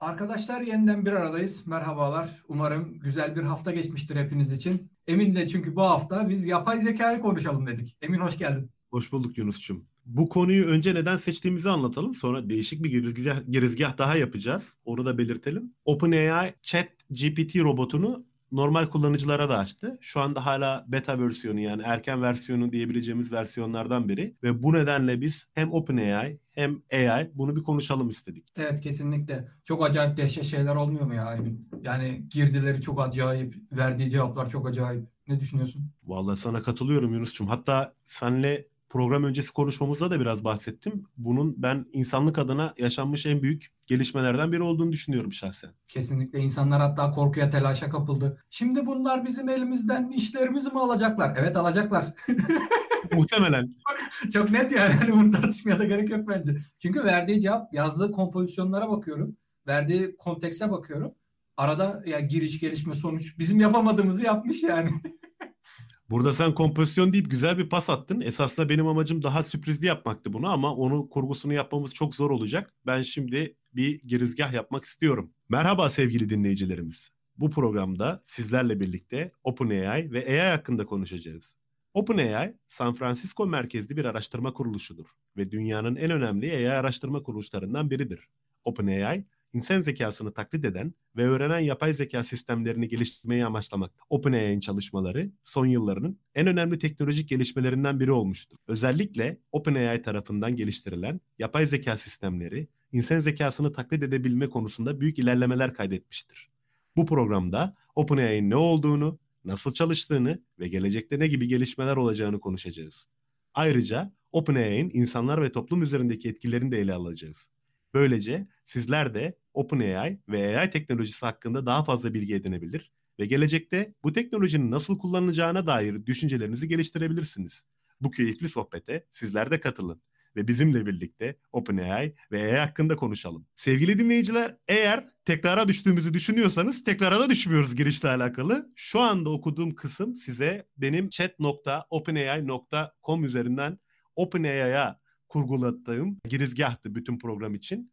Arkadaşlar yeniden bir aradayız. Merhabalar. Umarım güzel bir hafta geçmiştir hepiniz için. Emin de çünkü bu hafta biz yapay zekayı konuşalım dedik. Emin hoş geldin. Hoş bulduk Yunus'cum. Bu konuyu önce neden seçtiğimizi anlatalım. Sonra değişik bir girizgah, girizgah daha yapacağız. Onu da belirtelim. OpenAI Chat GPT robotunu normal kullanıcılara da açtı. Şu anda hala beta versiyonu yani erken versiyonu diyebileceğimiz versiyonlardan biri. Ve bu nedenle biz hem OpenAI hem AI bunu bir konuşalım istedik. Evet kesinlikle. Çok acayip dehşet şeyler olmuyor mu ya Emin? Yani girdileri çok acayip, verdiği cevaplar çok acayip. Ne düşünüyorsun? Vallahi sana katılıyorum Yunus'cum. Hatta senle program öncesi konuşmamızda da biraz bahsettim. Bunun ben insanlık adına yaşanmış en büyük gelişmelerden biri olduğunu düşünüyorum şahsen. Kesinlikle insanlar hatta korkuya telaşa kapıldı. Şimdi bunlar bizim elimizden işlerimizi mi alacaklar? Evet alacaklar. Muhtemelen. Çok net yani. Hani bunu tartışmaya da gerek yok bence. Çünkü verdiği cevap, yazdığı kompozisyonlara bakıyorum. Verdiği kontekse bakıyorum. Arada ya giriş, gelişme, sonuç. Bizim yapamadığımızı yapmış yani. Burada sen kompozisyon deyip güzel bir pas attın. Esasında benim amacım daha sürprizli yapmaktı bunu ama onu kurgusunu yapmamız çok zor olacak. Ben şimdi bir girizgah yapmak istiyorum. Merhaba sevgili dinleyicilerimiz. Bu programda sizlerle birlikte OpenAI ve AI hakkında konuşacağız. OpenAI, San Francisco merkezli bir araştırma kuruluşudur ve dünyanın en önemli AI araştırma kuruluşlarından biridir. OpenAI, insan zekasını taklit eden ve öğrenen yapay zeka sistemlerini geliştirmeyi amaçlamakta. OpenAI'nin çalışmaları son yıllarının en önemli teknolojik gelişmelerinden biri olmuştur. Özellikle OpenAI tarafından geliştirilen yapay zeka sistemleri insan zekasını taklit edebilme konusunda büyük ilerlemeler kaydetmiştir. Bu programda OpenAI'nin ne olduğunu, nasıl çalıştığını ve gelecekte ne gibi gelişmeler olacağını konuşacağız. Ayrıca OpenAI'nin insanlar ve toplum üzerindeki etkilerini de ele alacağız. Böylece sizler de OpenAI ve AI teknolojisi hakkında daha fazla bilgi edinebilir ve gelecekte bu teknolojinin nasıl kullanılacağına dair düşüncelerinizi geliştirebilirsiniz. Bu keyifli sohbete sizler de katılın ve bizimle birlikte OpenAI ve AI hakkında konuşalım. Sevgili dinleyiciler eğer tekrara düştüğümüzü düşünüyorsanız tekrara da düşmüyoruz girişle alakalı. Şu anda okuduğum kısım size benim chat.openai.com üzerinden OpenAI'ya kurgulattığım girizgahtı bütün program için.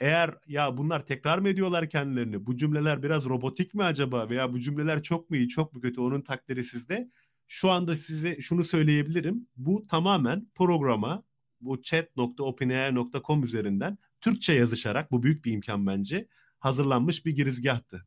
Eğer ya bunlar tekrar mı ediyorlar kendilerini? Bu cümleler biraz robotik mi acaba? Veya bu cümleler çok mu iyi, çok mu kötü? Onun takdiri sizde. Şu anda size şunu söyleyebilirim. Bu tamamen programa bu chat.openai.com üzerinden Türkçe yazışarak bu büyük bir imkan bence hazırlanmış bir girizgahtı.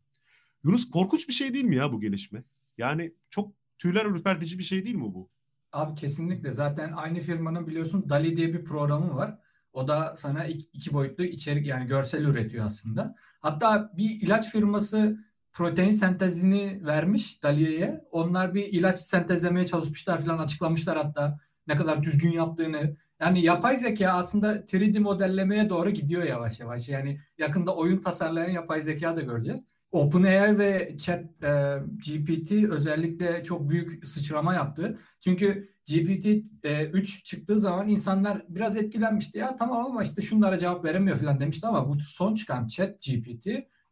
Yunus korkunç bir şey değil mi ya bu gelişme? Yani çok tüyler ürpertici bir şey değil mi bu? Abi kesinlikle. Zaten aynı firmanın biliyorsun DALI diye bir programı var. O da sana iki, boyutlu içerik yani görsel üretiyor aslında. Hatta bir ilaç firması protein sentezini vermiş DALI'ye. Onlar bir ilaç sentezlemeye çalışmışlar falan açıklamışlar hatta ne kadar düzgün yaptığını. Yani yapay zeka aslında 3D modellemeye doğru gidiyor yavaş yavaş. Yani yakında oyun tasarlayan yapay zeka da göreceğiz. OpenAI ve Chat e, GPT özellikle çok büyük sıçrama yaptı. Çünkü GPT e, 3 çıktığı zaman insanlar biraz etkilenmişti. Ya tamam ama işte şunlara cevap veremiyor falan demişti ama bu son çıkan Chat GPT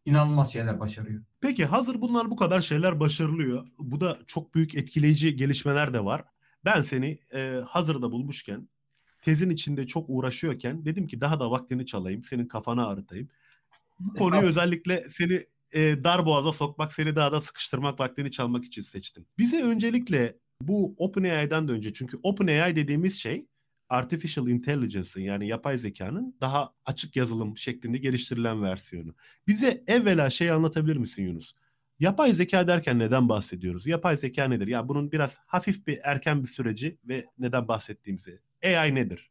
inanılmaz şeyler başarıyor. Peki hazır bunlar bu kadar şeyler başarılıyor. Bu da çok büyük etkileyici gelişmeler de var. Ben seni e, hazırda bulmuşken tezin içinde çok uğraşıyorken dedim ki daha da vaktini çalayım, senin kafanı ağrıtayım. Bu konuyu özellikle seni e, dar boğaza sokmak, seni daha da sıkıştırmak, vaktini çalmak için seçtim. Bize öncelikle bu OpenAI'den de önce çünkü OpenAI dediğimiz şey Artificial Intelligence'ın yani yapay zekanın daha açık yazılım şeklinde geliştirilen versiyonu. Bize evvela şey anlatabilir misin Yunus? Yapay zeka derken neden bahsediyoruz? Yapay zeka nedir? Ya bunun biraz hafif bir erken bir süreci ve neden bahsettiğimizi. AI nedir?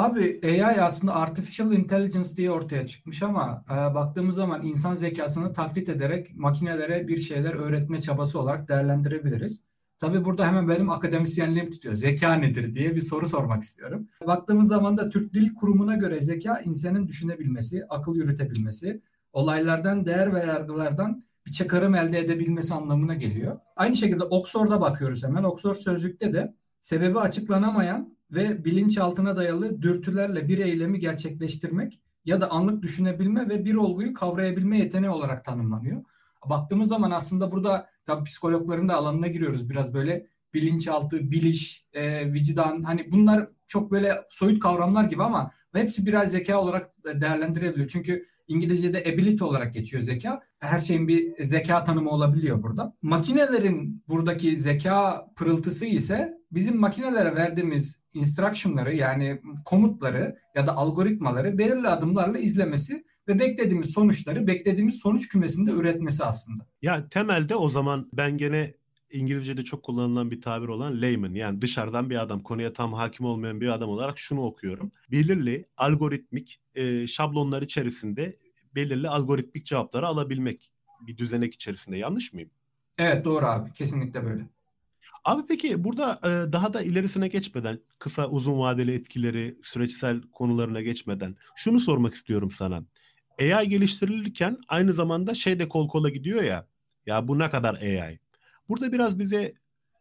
Abi AI aslında Artificial Intelligence diye ortaya çıkmış ama e, baktığımız zaman insan zekasını taklit ederek makinelere bir şeyler öğretme çabası olarak değerlendirebiliriz. Tabii burada hemen benim akademisyenliğim tutuyor. Zeka nedir diye bir soru sormak istiyorum. Baktığımız zaman da Türk Dil Kurumu'na göre zeka insanın düşünebilmesi, akıl yürütebilmesi, olaylardan, değer ve yargılardan bir çıkarım elde edebilmesi anlamına geliyor. Aynı şekilde Oxford'a bakıyoruz hemen. Oxford Sözlük'te de sebebi açıklanamayan ve bilinçaltına dayalı dürtülerle bir eylemi gerçekleştirmek ya da anlık düşünebilme ve bir olguyu kavrayabilme yeteneği olarak tanımlanıyor. Baktığımız zaman aslında burada tabii psikologların da alanına giriyoruz. Biraz böyle bilinçaltı, biliş, e, vicdan hani bunlar çok böyle soyut kavramlar gibi ama hepsi birer zeka olarak değerlendirebiliyor. Çünkü İngilizce'de ability olarak geçiyor zeka. Her şeyin bir zeka tanımı olabiliyor burada. Makinelerin buradaki zeka pırıltısı ise bizim makinelere verdiğimiz instruction'ları yani komutları ya da algoritmaları belirli adımlarla izlemesi ve beklediğimiz sonuçları beklediğimiz sonuç kümesinde üretmesi aslında. Ya temelde o zaman ben gene İngilizce'de çok kullanılan bir tabir olan layman yani dışarıdan bir adam konuya tam hakim olmayan bir adam olarak şunu okuyorum. Belirli algoritmik e, şablonlar içerisinde belirli algoritmik cevapları alabilmek bir düzenek içerisinde yanlış mıyım? Evet doğru abi kesinlikle böyle. Abi peki burada daha da ilerisine geçmeden kısa uzun vadeli etkileri süreçsel konularına geçmeden şunu sormak istiyorum sana. AI geliştirilirken aynı zamanda şey de kol kola gidiyor ya ya bu ne kadar AI? Burada biraz bize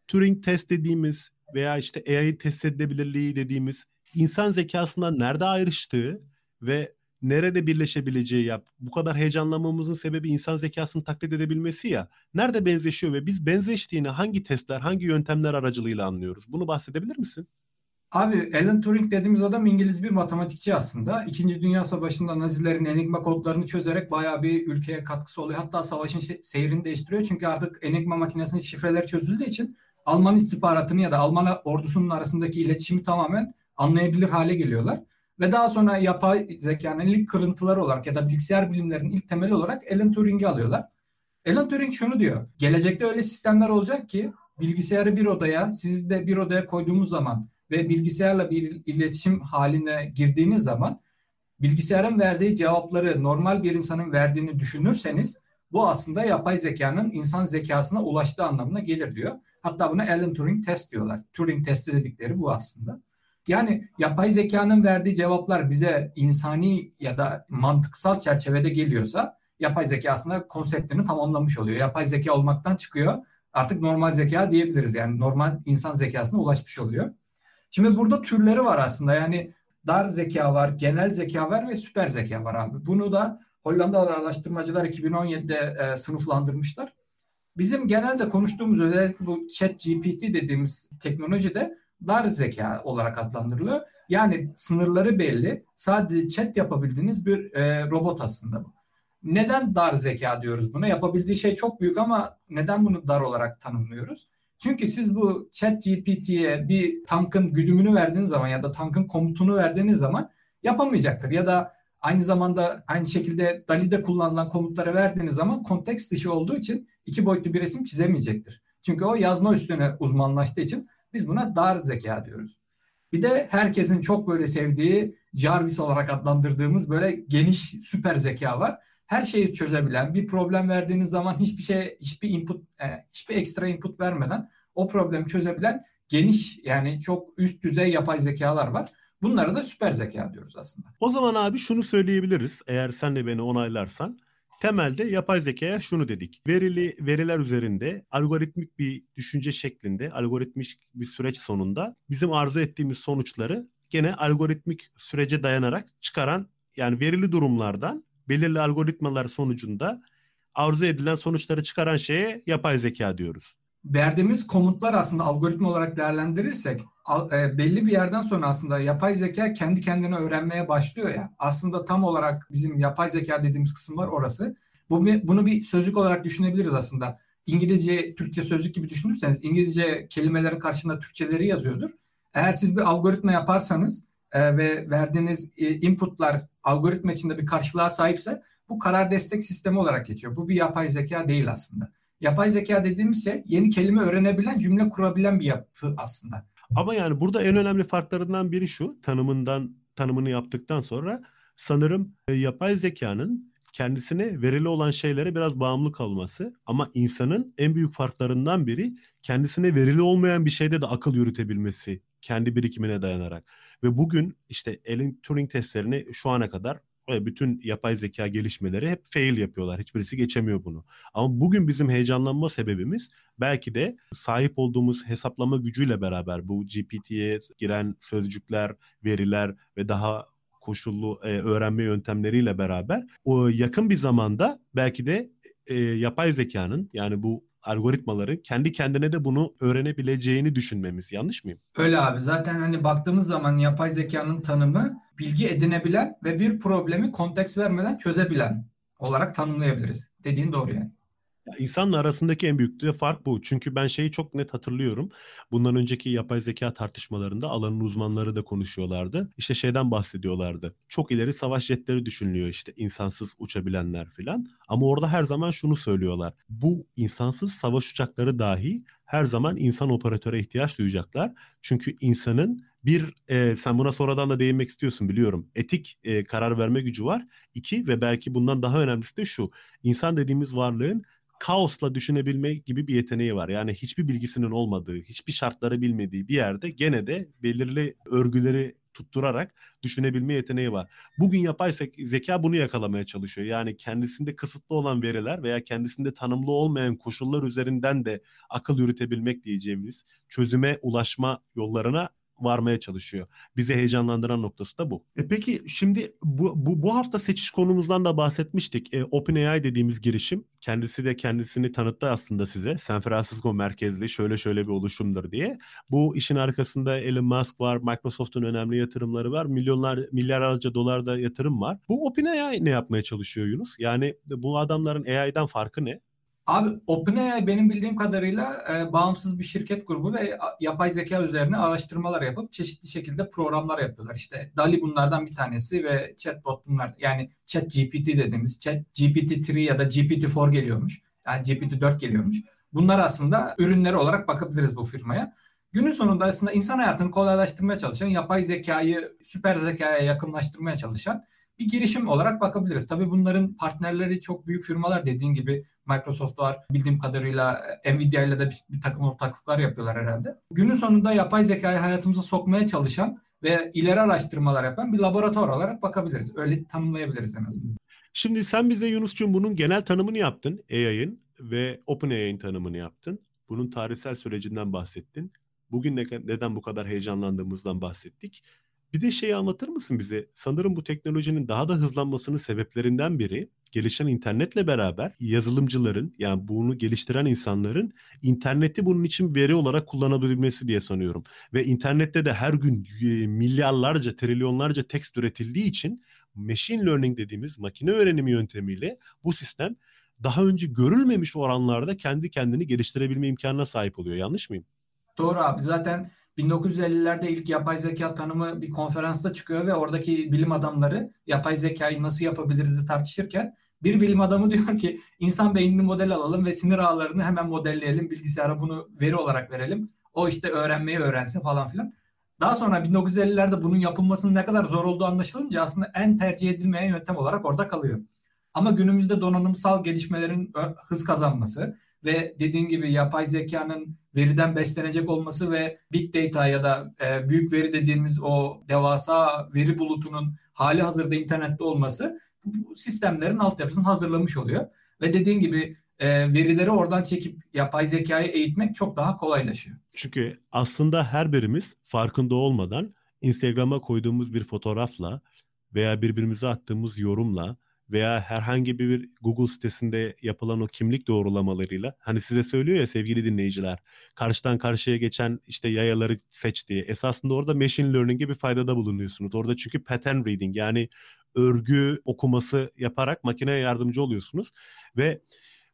Turing test dediğimiz veya işte AI test edilebilirliği dediğimiz insan zekasından nerede ayrıştığı ve nerede birleşebileceği yap. Bu kadar heyecanlanmamızın sebebi insan zekasını taklit edebilmesi ya. Nerede benzeşiyor ve biz benzeştiğini hangi testler, hangi yöntemler aracılığıyla anlıyoruz? Bunu bahsedebilir misin? Abi Alan Turing dediğimiz adam İngiliz bir matematikçi aslında. İkinci Dünya Savaşı'nda Nazilerin enigma kodlarını çözerek bayağı bir ülkeye katkısı oluyor. Hatta savaşın seyrini değiştiriyor. Çünkü artık enigma makinesinin şifreleri çözüldüğü için Alman istihbaratını ya da Alman ordusunun arasındaki iletişimi tamamen anlayabilir hale geliyorlar. Ve daha sonra yapay zekanın ilk kırıntıları olarak ya da bilgisayar bilimlerinin ilk temeli olarak Alan Turing'i alıyorlar. Alan Turing şunu diyor. Gelecekte öyle sistemler olacak ki bilgisayarı bir odaya, sizi de bir odaya koyduğumuz zaman ve bilgisayarla bir iletişim haline girdiğiniz zaman bilgisayarın verdiği cevapları normal bir insanın verdiğini düşünürseniz bu aslında yapay zekanın insan zekasına ulaştığı anlamına gelir diyor. Hatta buna Alan Turing test diyorlar. Turing testi dedikleri bu aslında. Yani yapay zekanın verdiği cevaplar bize insani ya da mantıksal çerçevede geliyorsa yapay zeka aslında konseptini tamamlamış oluyor. Yapay zeka olmaktan çıkıyor. Artık normal zeka diyebiliriz. Yani normal insan zekasına ulaşmış oluyor. Şimdi burada türleri var aslında. Yani dar zeka var, genel zeka var ve süper zeka var abi. Bunu da Hollandalı araştırmacılar 2017'de e, sınıflandırmışlar. Bizim genelde konuştuğumuz özellikle bu chat GPT dediğimiz teknolojide dar zeka olarak adlandırılıyor. Yani sınırları belli. Sadece chat yapabildiğiniz bir e, robot aslında bu. Neden dar zeka diyoruz buna? Yapabildiği şey çok büyük ama neden bunu dar olarak tanımlıyoruz? Çünkü siz bu chat GPT'ye bir tankın güdümünü verdiğiniz zaman ya da tankın komutunu verdiğiniz zaman yapamayacaktır. Ya da aynı zamanda aynı şekilde DALI'de kullanılan komutları verdiğiniz zaman konteks dışı olduğu için iki boyutlu bir resim çizemeyecektir. Çünkü o yazma üstüne uzmanlaştığı için biz buna dar zeka diyoruz. Bir de herkesin çok böyle sevdiği Jarvis olarak adlandırdığımız böyle geniş süper zeka var. Her şeyi çözebilen, bir problem verdiğiniz zaman hiçbir şey, hiçbir input, e, hiçbir ekstra input vermeden o problemi çözebilen geniş yani çok üst düzey yapay zekalar var. Bunlara da süper zeka diyoruz aslında. O zaman abi şunu söyleyebiliriz eğer sen de beni onaylarsan. Temelde yapay zekaya şunu dedik. Verili veriler üzerinde algoritmik bir düşünce şeklinde, algoritmik bir süreç sonunda bizim arzu ettiğimiz sonuçları gene algoritmik sürece dayanarak çıkaran yani verili durumlardan belirli algoritmalar sonucunda arzu edilen sonuçları çıkaran şeye yapay zeka diyoruz. Verdiğimiz komutlar aslında algoritma olarak değerlendirirsek e, belli bir yerden sonra aslında yapay zeka kendi kendine öğrenmeye başlıyor ya. Aslında tam olarak bizim yapay zeka dediğimiz kısım var orası. Bu bunu bir sözlük olarak düşünebiliriz aslında. İngilizce, Türkçe sözlük gibi düşünürseniz İngilizce kelimelerin karşısında Türkçeleri yazıyordur. Eğer siz bir algoritma yaparsanız e, ve verdiğiniz e, inputlar algoritma içinde bir karşılığa sahipse bu karar destek sistemi olarak geçiyor. Bu bir yapay zeka değil aslında. Yapay zeka dediğimiz şey yeni kelime öğrenebilen, cümle kurabilen bir yapı aslında. Ama yani burada en önemli farklarından biri şu. Tanımından tanımını yaptıktan sonra sanırım e, yapay zekanın kendisine verili olan şeylere biraz bağımlı kalması ama insanın en büyük farklarından biri kendisine verili olmayan bir şeyde de akıl yürütebilmesi kendi birikimine dayanarak. Ve bugün işte Alan Turing testlerini şu ana kadar bütün yapay zeka gelişmeleri hep fail yapıyorlar. Hiçbirisi geçemiyor bunu. Ama bugün bizim heyecanlanma sebebimiz belki de sahip olduğumuz hesaplama gücüyle beraber bu GPT'ye giren sözcükler, veriler ve daha koşullu e, öğrenme yöntemleriyle beraber o yakın bir zamanda belki de e, yapay zekanın yani bu algoritmaların kendi kendine de bunu öğrenebileceğini düşünmemiz. Yanlış mıyım? Öyle abi. Zaten hani baktığımız zaman yapay zekanın tanımı bilgi edinebilen ve bir problemi konteks vermeden çözebilen olarak tanımlayabiliriz. Dediğin doğru yani. İnsanla arasındaki en büyük de fark bu. Çünkü ben şeyi çok net hatırlıyorum. Bundan önceki yapay zeka tartışmalarında alanın uzmanları da konuşuyorlardı. İşte şeyden bahsediyorlardı. Çok ileri savaş jetleri düşünülüyor işte insansız uçabilenler filan. Ama orada her zaman şunu söylüyorlar. Bu insansız savaş uçakları dahi her zaman insan operatöre ihtiyaç duyacaklar. Çünkü insanın bir e, sen buna sonradan da değinmek istiyorsun biliyorum. Etik e, karar verme gücü var. İki ve belki bundan daha önemlisi de şu. İnsan dediğimiz varlığın kaosla düşünebilme gibi bir yeteneği var. Yani hiçbir bilgisinin olmadığı, hiçbir şartları bilmediği bir yerde gene de belirli örgüleri tutturarak düşünebilme yeteneği var. Bugün yapay zeka bunu yakalamaya çalışıyor. Yani kendisinde kısıtlı olan veriler veya kendisinde tanımlı olmayan koşullar üzerinden de akıl yürütebilmek diyeceğimiz çözüme ulaşma yollarına varmaya çalışıyor. Bizi heyecanlandıran noktası da bu. E peki şimdi bu, bu, bu hafta seçiş konumuzdan da bahsetmiştik. E, OpenAI dediğimiz girişim kendisi de kendisini tanıttı aslında size. San Francisco merkezli şöyle şöyle bir oluşumdur diye. Bu işin arkasında Elon Musk var, Microsoft'un önemli yatırımları var. Milyonlar, milyarlarca dolar da yatırım var. Bu OpenAI ne yapmaya çalışıyor Yunus? Yani bu adamların AI'den farkı ne? Abi OpenAI benim bildiğim kadarıyla e, bağımsız bir şirket grubu ve yapay zeka üzerine araştırmalar yapıp çeşitli şekilde programlar yapıyorlar. İşte DALI bunlardan bir tanesi ve chatbot bunlar. Yani chat GPT dediğimiz chat GPT-3 ya da GPT-4 geliyormuş. Yani GPT-4 geliyormuş. Bunlar aslında ürünleri olarak bakabiliriz bu firmaya. Günün sonunda aslında insan hayatını kolaylaştırmaya çalışan, yapay zekayı süper zekaya yakınlaştırmaya çalışan bir girişim olarak bakabiliriz. Tabii bunların partnerleri çok büyük firmalar dediğin gibi Microsoft var. Bildiğim kadarıyla Nvidia ile de bir, bir takım ortaklıklar yapıyorlar herhalde. Günün sonunda yapay zekayı hayatımıza sokmaya çalışan ve ileri araştırmalar yapan bir laboratuvar olarak bakabiliriz. Öyle tanımlayabiliriz en azından. Şimdi sen bize Yunus'cum bunun genel tanımını yaptın AI'ın ve OpenAI'nin tanımını yaptın. Bunun tarihsel sürecinden bahsettin. Bugün ne, neden bu kadar heyecanlandığımızdan bahsettik. Bir de şeyi anlatır mısın bize? Sanırım bu teknolojinin daha da hızlanmasının sebeplerinden biri gelişen internetle beraber yazılımcıların yani bunu geliştiren insanların interneti bunun için veri olarak kullanabilmesi diye sanıyorum. Ve internette de her gün e, milyarlarca, trilyonlarca tekst üretildiği için machine learning dediğimiz makine öğrenimi yöntemiyle bu sistem daha önce görülmemiş oranlarda kendi kendini geliştirebilme imkanına sahip oluyor. Yanlış mıyım? Doğru abi. Zaten 1950'lerde ilk yapay zeka tanımı bir konferansta çıkıyor ve oradaki bilim adamları yapay zekayı nasıl yapabiliriz tartışırken bir bilim adamı diyor ki insan beynini model alalım ve sinir ağlarını hemen modelleyelim. Bilgisayara bunu veri olarak verelim. O işte öğrenmeyi öğrensin falan filan. Daha sonra 1950'lerde bunun yapılmasının ne kadar zor olduğu anlaşılınca aslında en tercih edilmeyen yöntem olarak orada kalıyor. Ama günümüzde donanımsal gelişmelerin hız kazanması ve dediğin gibi yapay zekanın veriden beslenecek olması ve big data ya da e, büyük veri dediğimiz o devasa veri bulutunun hali hazırda internette olması bu sistemlerin altyapısını hazırlamış oluyor. Ve dediğin gibi e, verileri oradan çekip yapay zekayı eğitmek çok daha kolaylaşıyor. Çünkü aslında her birimiz farkında olmadan Instagram'a koyduğumuz bir fotoğrafla veya birbirimize attığımız yorumla veya herhangi bir Google sitesinde yapılan o kimlik doğrulamalarıyla hani size söylüyor ya sevgili dinleyiciler karşıdan karşıya geçen işte yayaları seç diye esasında orada machine learning'e bir faydada bulunuyorsunuz. Orada çünkü pattern reading yani örgü okuması yaparak makineye yardımcı oluyorsunuz ve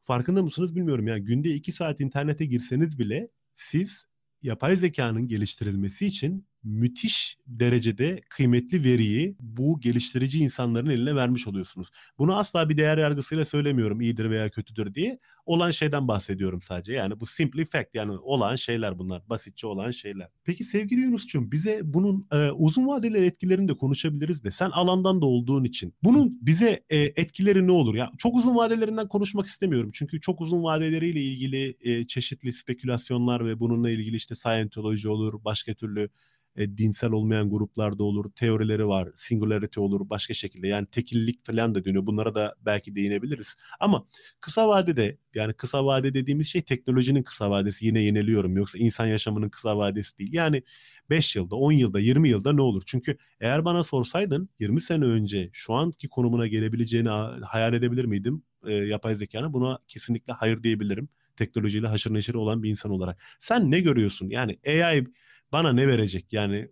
farkında mısınız bilmiyorum yani günde iki saat internete girseniz bile siz yapay zekanın geliştirilmesi için müthiş derecede kıymetli veriyi bu geliştirici insanların eline vermiş oluyorsunuz. Bunu asla bir değer yargısıyla söylemiyorum iyidir veya kötüdür diye. Olan şeyden bahsediyorum sadece. Yani bu simply fact yani olan şeyler bunlar. Basitçe olan şeyler. Peki sevgili Yunus'cum bize bunun e, uzun vadeli etkilerini de konuşabiliriz de sen alandan da olduğun için bunun bize e, etkileri ne olur? Ya çok uzun vadelerinden konuşmak istemiyorum. Çünkü çok uzun vadeleriyle ilgili e, çeşitli spekülasyonlar ve bununla ilgili işte Scientology olur, başka türlü e, dinsel olmayan gruplarda olur, teorileri var, singularity olur başka şekilde. Yani tekillik falan da dönüyor. Bunlara da belki değinebiliriz. Ama kısa vadede yani kısa vade dediğimiz şey teknolojinin kısa vadesi. Yine yeniliyorum. Yoksa insan yaşamının kısa vadesi değil. Yani 5 yılda, 10 yılda, 20 yılda ne olur? Çünkü eğer bana sorsaydın 20 sene önce şu anki konumuna gelebileceğini hayal edebilir miydim? E, yapay zekanın buna kesinlikle hayır diyebilirim. teknolojiyle haşır neşir olan bir insan olarak. Sen ne görüyorsun? Yani AI bana ne verecek? Yani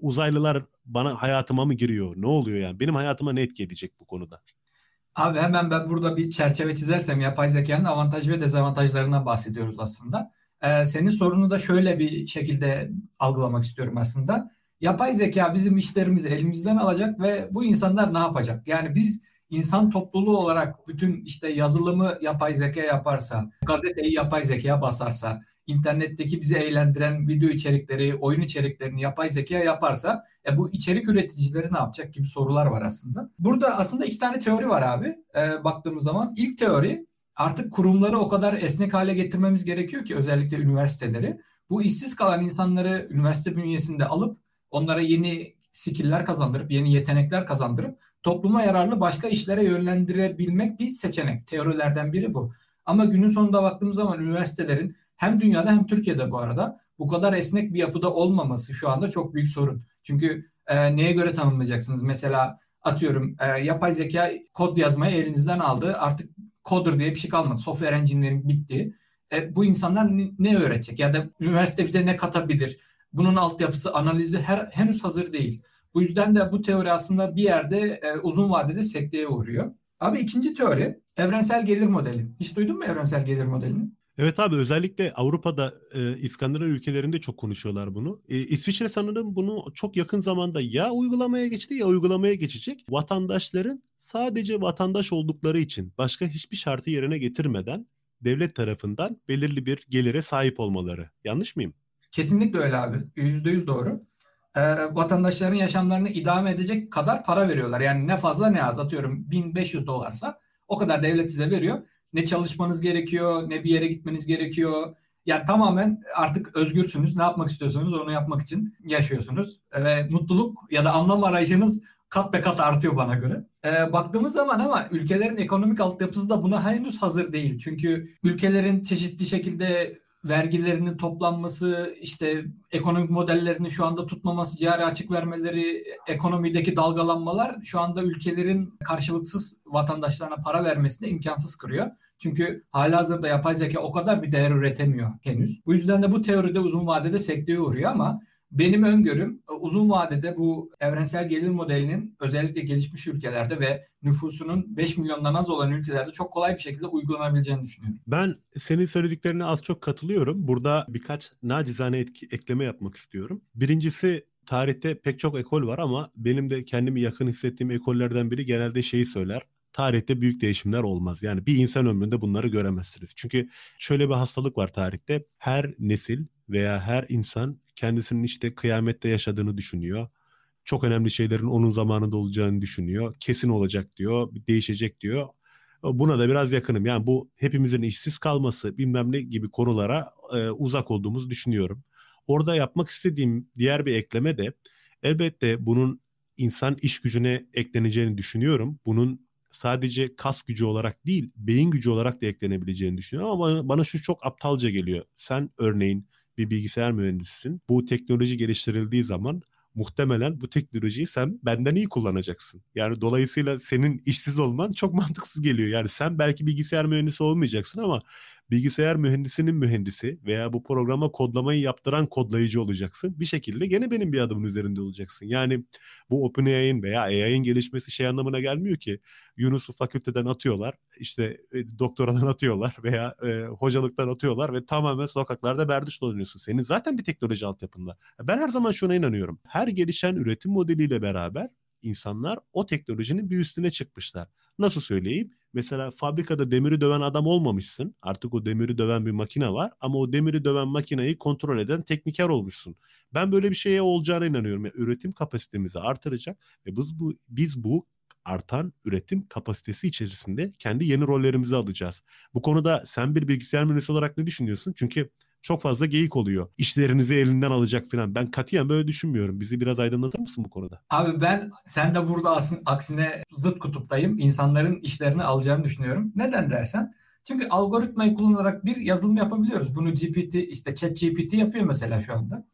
uzaylılar bana hayatıma mı giriyor? Ne oluyor yani? Benim hayatıma ne etki edecek bu konuda? Abi hemen ben burada bir çerçeve çizersem yapay zekanın avantaj ve dezavantajlarından bahsediyoruz aslında. Ee, senin sorunu da şöyle bir şekilde algılamak istiyorum aslında. Yapay zeka bizim işlerimizi elimizden alacak ve bu insanlar ne yapacak? Yani biz insan topluluğu olarak bütün işte yazılımı yapay zeka yaparsa, gazeteyi yapay zeka basarsa, internetteki bizi eğlendiren video içerikleri, oyun içeriklerini yapay zeka yaparsa e, bu içerik üreticileri ne yapacak gibi sorular var aslında. Burada aslında iki tane teori var abi e, baktığımız zaman. İlk teori artık kurumları o kadar esnek hale getirmemiz gerekiyor ki özellikle üniversiteleri. Bu işsiz kalan insanları üniversite bünyesinde alıp onlara yeni skill'ler kazandırıp, yeni yetenekler kazandırıp topluma yararlı başka işlere yönlendirebilmek bir seçenek. Teorilerden biri bu. Ama günün sonunda baktığımız zaman üniversitelerin hem dünyada hem Türkiye'de bu arada bu kadar esnek bir yapıda olmaması şu anda çok büyük sorun. Çünkü e, neye göre tanımlayacaksınız? Mesela atıyorum e, yapay zeka kod yazmayı elinizden aldı. Artık coder diye bir şey kalmadı. Software engineering bitti. E, bu insanlar ne, ne öğretecek? Ya da üniversite bize ne katabilir? Bunun altyapısı, analizi her, henüz hazır değil. Bu yüzden de bu teori aslında bir yerde e, uzun vadede sekteye uğruyor. Abi ikinci teori evrensel gelir modeli. Hiç duydun mu evrensel gelir modelini? Evet abi özellikle Avrupa'da e, İskandinav ülkelerinde çok konuşuyorlar bunu. E, İsviçre sanırım bunu çok yakın zamanda ya uygulamaya geçti ya uygulamaya geçecek. Vatandaşların sadece vatandaş oldukları için başka hiçbir şartı yerine getirmeden devlet tarafından belirli bir gelire sahip olmaları. Yanlış mıyım? Kesinlikle öyle abi. Yüzde yüz doğru. Ee, vatandaşların yaşamlarını idame edecek kadar para veriyorlar. Yani ne fazla ne az atıyorum 1500 dolarsa o kadar devlet size veriyor ne çalışmanız gerekiyor, ne bir yere gitmeniz gerekiyor. Yani tamamen artık özgürsünüz. Ne yapmak istiyorsanız onu yapmak için yaşıyorsunuz. Ve mutluluk ya da anlam arayışınız kat be kat artıyor bana göre. Ee, baktığımız zaman ama ülkelerin ekonomik altyapısı da buna henüz hazır değil. Çünkü ülkelerin çeşitli şekilde vergilerinin toplanması, işte ekonomik modellerini şu anda tutmaması, cari açık vermeleri, ekonomideki dalgalanmalar şu anda ülkelerin karşılıksız vatandaşlarına para vermesini imkansız kırıyor. Çünkü halihazırda yapay zeka o kadar bir değer üretemiyor henüz. Bu yüzden de bu teoride uzun vadede sekteye uğruyor ama benim öngörüm e, uzun vadede bu evrensel gelir modelinin özellikle gelişmiş ülkelerde ve nüfusunun 5 milyondan az olan ülkelerde çok kolay bir şekilde uygulanabileceğini düşünüyorum. Ben senin söylediklerine az çok katılıyorum. Burada birkaç nacizane etki, ekleme yapmak istiyorum. Birincisi tarihte pek çok ekol var ama benim de kendimi yakın hissettiğim ekollerden biri genelde şeyi söyler tarihte büyük değişimler olmaz. Yani bir insan ömründe bunları göremezsiniz. Çünkü şöyle bir hastalık var tarihte. Her nesil veya her insan kendisinin işte kıyamette yaşadığını düşünüyor. Çok önemli şeylerin onun zamanında olacağını düşünüyor. Kesin olacak diyor, değişecek diyor. Buna da biraz yakınım. Yani bu hepimizin işsiz kalması bilmem ne gibi konulara e, uzak olduğumuzu düşünüyorum. Orada yapmak istediğim diğer bir ekleme de elbette bunun insan iş gücüne ekleneceğini düşünüyorum. Bunun sadece kas gücü olarak değil beyin gücü olarak da eklenebileceğini düşünüyorum ama bana, bana şu çok aptalca geliyor. Sen örneğin bir bilgisayar mühendisisin. Bu teknoloji geliştirildiği zaman muhtemelen bu teknolojiyi sen benden iyi kullanacaksın. Yani dolayısıyla senin işsiz olman çok mantıksız geliyor. Yani sen belki bilgisayar mühendisi olmayacaksın ama bilgisayar mühendisinin mühendisi veya bu programa kodlamayı yaptıran kodlayıcı olacaksın. Bir şekilde gene benim bir adımın üzerinde olacaksın. Yani bu OpenAI'nin veya AI'nin gelişmesi şey anlamına gelmiyor ki Yunus'u fakülteden atıyorlar, işte e, doktoradan atıyorlar veya e, hocalıktan atıyorlar ve tamamen sokaklarda berdiş dolanıyorsun. Senin zaten bir teknoloji altyapında. Ben her zaman şuna inanıyorum. Her gelişen üretim modeliyle beraber insanlar o teknolojinin bir üstüne çıkmışlar. Nasıl söyleyeyim? Mesela fabrikada demiri döven adam olmamışsın. Artık o demiri döven bir makine var ama o demiri döven makineyi kontrol eden tekniker olmuşsun. Ben böyle bir şeye olacağına inanıyorum. Yani üretim kapasitemizi artıracak ve biz bu biz bu artan üretim kapasitesi içerisinde kendi yeni rollerimizi alacağız. Bu konuda sen bir bilgisayar mühendisi olarak ne düşünüyorsun? Çünkü çok fazla geyik oluyor. İşlerinizi elinden alacak falan. Ben katiyen böyle düşünmüyorum. Bizi biraz aydınlatır mısın bu konuda? Abi ben sen de burada aslında aksine zıt kutuptayım. İnsanların işlerini alacağını düşünüyorum. Neden dersen? Çünkü algoritmayı kullanarak bir yazılım yapabiliyoruz. Bunu GPT işte chat GPT yapıyor mesela şu anda.